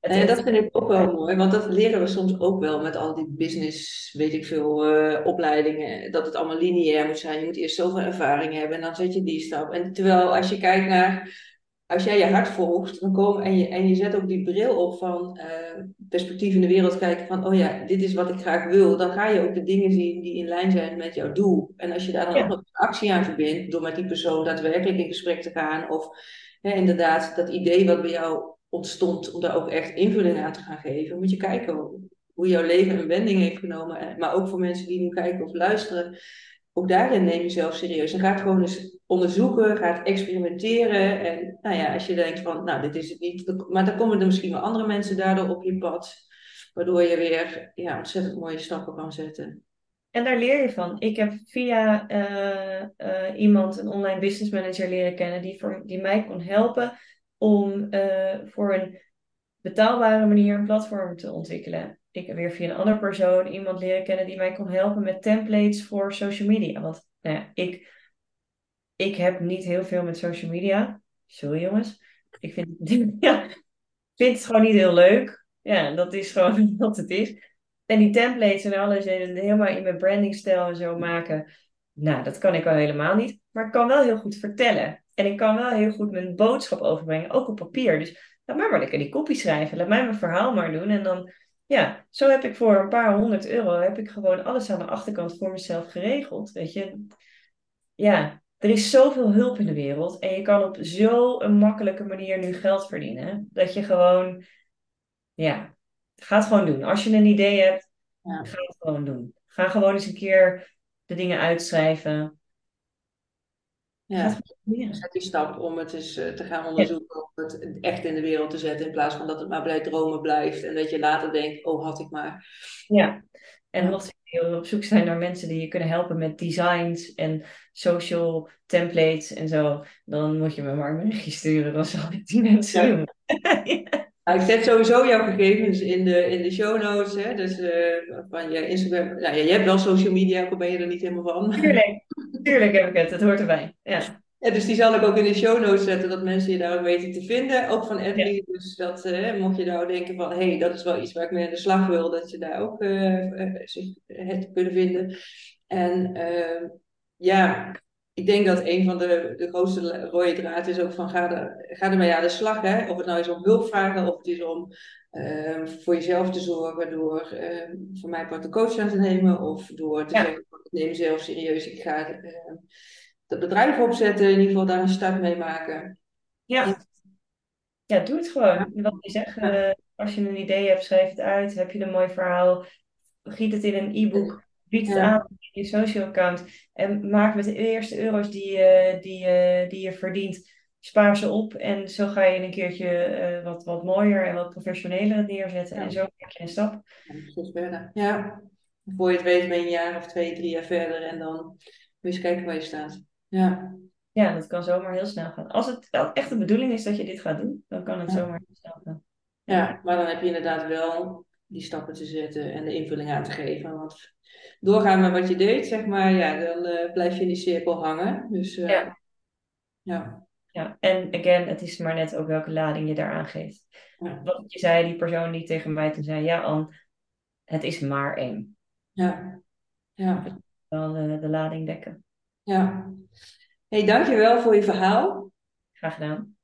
Nee, dat vind ik ook wel mooi, want dat leren we soms ook wel met al die business, weet ik veel, uh, opleidingen. Dat het allemaal lineair moet zijn. Je moet eerst zoveel ervaring hebben en dan zet je die stap. En terwijl als je kijkt naar als jij je hart volgt dan kom, en, je, en je zet ook die bril op van uh, perspectief in de wereld kijken van, oh ja, dit is wat ik graag wil, dan ga je ook de dingen zien die in lijn zijn met jouw doel. En als je daar dan ook nog actie aan verbindt, door met die persoon daadwerkelijk in gesprek te gaan, of hè, inderdaad dat idee wat bij jou ontstond, om daar ook echt invulling aan te gaan geven, moet je kijken hoe jouw leven een wending heeft genomen. Maar ook voor mensen die nu kijken of luisteren, ook daarin neem je jezelf serieus. En gaat gewoon eens onderzoeken, gaat experimenteren. En nou ja, als je denkt van, nou, dit is het niet. Maar dan komen er misschien wel andere mensen daardoor op je pad. Waardoor je weer ja, ontzettend mooie stappen kan zetten. En daar leer je van. Ik heb via eh, eh, iemand, een online business manager, leren kennen die, voor, die mij kon helpen om uh, voor een betaalbare manier een platform te ontwikkelen ik weer via een andere persoon iemand leren kennen die mij kon helpen met templates voor social media. Want nou ja, ik, ik heb niet heel veel met social media. Sorry jongens. Ik vind, [laughs] ja, vind het gewoon niet heel leuk. Ja, dat is gewoon [laughs] wat het is. En die templates en alles helemaal in mijn brandingstijl en zo maken. Nou, dat kan ik al helemaal niet. Maar ik kan wel heel goed vertellen. En ik kan wel heel goed mijn boodschap overbrengen, ook op papier. Dus laat mij maar lekker die kopie schrijven. Laat mij mijn verhaal maar doen. En dan ja, zo heb ik voor een paar honderd euro heb ik gewoon alles aan de achterkant voor mezelf geregeld. Weet je, ja, er is zoveel hulp in de wereld en je kan op zo'n makkelijke manier nu geld verdienen. Dat je gewoon, ja, ga het gewoon doen. Als je een idee hebt, ja. ga het gewoon doen. Ga gewoon eens een keer de dingen uitschrijven. Ja, zet die stap om het eens eh, te gaan onderzoeken, om het echt in de wereld te zetten, in plaats van dat het maar bij dromen blijft en dat je later denkt, oh had ik maar. Ja, en als je op zoek zijn naar mensen die je kunnen helpen met designs en social templates en zo, dan moet je me maar een berichtje sturen, dan zal ik die mensen doen. [laughs] ja. Nou, ik zet sowieso jouw gegevens in de, in de show notes. Hè? Dus uh, van je Instagram. Nou, ja, je hebt wel social media, of ben je er niet helemaal van? Tuurlijk, tuurlijk heb ik het. Het hoort erbij. Ja. ja. dus die zal ik ook in de show notes zetten, dat mensen je daar ook weten te vinden. Ook van Emily. Dus dat uh, mocht je nou denken van, hé, hey, dat is wel iets waar ik mee aan de slag wil, dat je daar ook uh, zich het kunnen vinden. En ja, ik denk dat een van de, de grootste rode draad is ook van ga, er, ga ermee aan de slag. Hè? Of het nou is om hulp vragen of het is om uh, voor jezelf te zorgen door uh, voor mij part de coach aan te nemen. Of door te zeggen, ik neem mezelf serieus, ik ga uh, dat bedrijf opzetten, in ieder geval daar een start mee maken. Ja, ja doe het gewoon. Wat je zegt, eh, als je een idee hebt, schrijf het uit. Heb je een mooi verhaal, giet het in een e-book Bied het aan op je social account. En maak met de eerste euro's die, uh, die, die je verdient, spaar ze op. En zo ga je een keertje uh, wat, wat mooier en wat professioneler neerzetten. En zo maak je een stap. Ja, verder. Ja, voor je het weet ben je een jaar of twee, drie jaar verder. En dan moet je eens kijken waar je staat. Ja. Ja, dat kan zomaar heel snel gaan. Als het echt de bedoeling is dat je dit gaat doen, dan kan het zomaar heel snel gaan. Ja, maar dan heb je inderdaad wel die stappen te zetten en de invulling aan te geven. Want doorgaan met wat je deed, zeg maar, ja, dan uh, blijf je in die cirkel hangen. Dus uh, ja. ja. Ja, en again, het is maar net ook welke lading je daaraan geeft. Ja. Wat je zei, die persoon die tegen mij toen zei, ja Anne, het is maar één. Ja. Ja. Wel de, de lading dekken. Ja. hey, dankjewel voor je verhaal. Graag gedaan.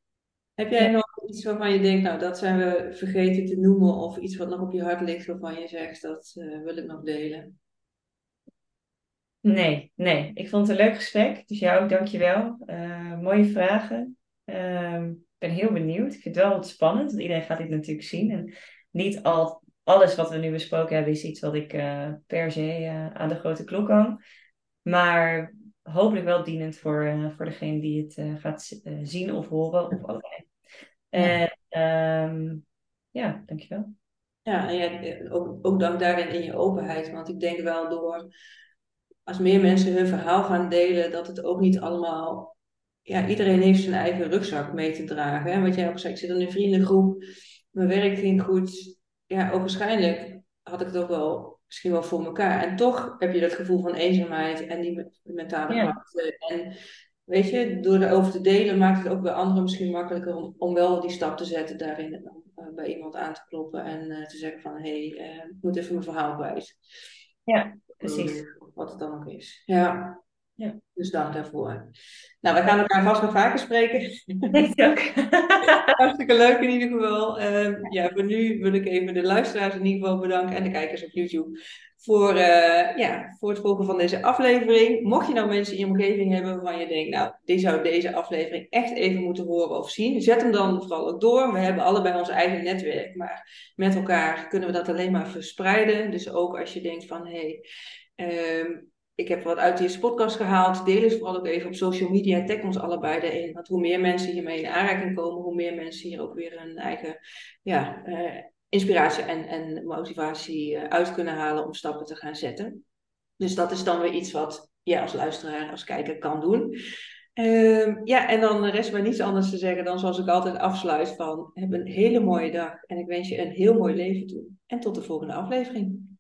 Heb jij nog iets waarvan je denkt, nou dat zijn we vergeten te noemen of iets wat nog op je hart ligt waarvan je zegt, dat uh, wil ik nog delen? Nee, nee. Ik vond het een leuk gesprek. Dus jou ook, dankjewel. Uh, mooie vragen. Ik ben heel benieuwd. Ik vind het wel wat spannend, want iedereen gaat dit natuurlijk zien. En niet al, alles wat we nu besproken hebben is iets wat ik uh, per se aan de grote klok hang. Maar hopelijk wel dienend voor, voor degene die het gaat zien of horen of allebei. En um, ja, dankjewel. Ja, en jij, ook, ook dank daarin in je openheid. Want ik denk wel door als meer mensen hun verhaal gaan delen, dat het ook niet allemaal. Ja, iedereen heeft zijn eigen rugzak mee te dragen. Hè? Wat jij ook zei, ik zit in een vriendengroep, mijn werk ging goed. Ja, ook waarschijnlijk had ik het ook wel misschien wel voor elkaar. En toch heb je dat gevoel van eenzaamheid en die mentale krachten. En weet je, door erover te delen maakt het ook bij anderen misschien makkelijker om, om wel die stap te zetten daarin. En uh, bij iemand aan te kloppen en uh, te zeggen van, hé, hey, uh, ik moet even mijn verhaal kwijt. Ja, precies. Wat het dan ook is. Ja. Ja. Dus dank daarvoor. Nou, we gaan elkaar vast nog vaker spreken. Denk ik ook. [laughs] Hartstikke leuk in ieder geval. Ehm, ja, voor nu wil ik even de luisteraars in ieder geval bedanken en de kijkers op YouTube voor, eh, ja, voor het volgen van deze aflevering. Mocht je nou mensen in je omgeving hebben waarvan je denkt, nou, die zou deze aflevering echt even moeten horen of zien, zet hem dan vooral ook door. We hebben allebei ons eigen netwerk, maar met elkaar kunnen we dat alleen maar verspreiden. Dus ook als je denkt van, hé, hey, ehm, ik heb wat uit deze podcast gehaald. Deel het vooral ook even op social media. Tag ons allebei erin. Want hoe meer mensen hiermee in aanraking komen, hoe meer mensen hier ook weer een eigen ja, uh, inspiratie en, en motivatie uh, uit kunnen halen om stappen te gaan zetten. Dus dat is dan weer iets wat jij als luisteraar, als kijker kan doen. Uh, ja, en dan rest mij niets anders te zeggen dan zoals ik altijd afsluit van heb een hele mooie dag en ik wens je een heel mooi leven toe. En tot de volgende aflevering.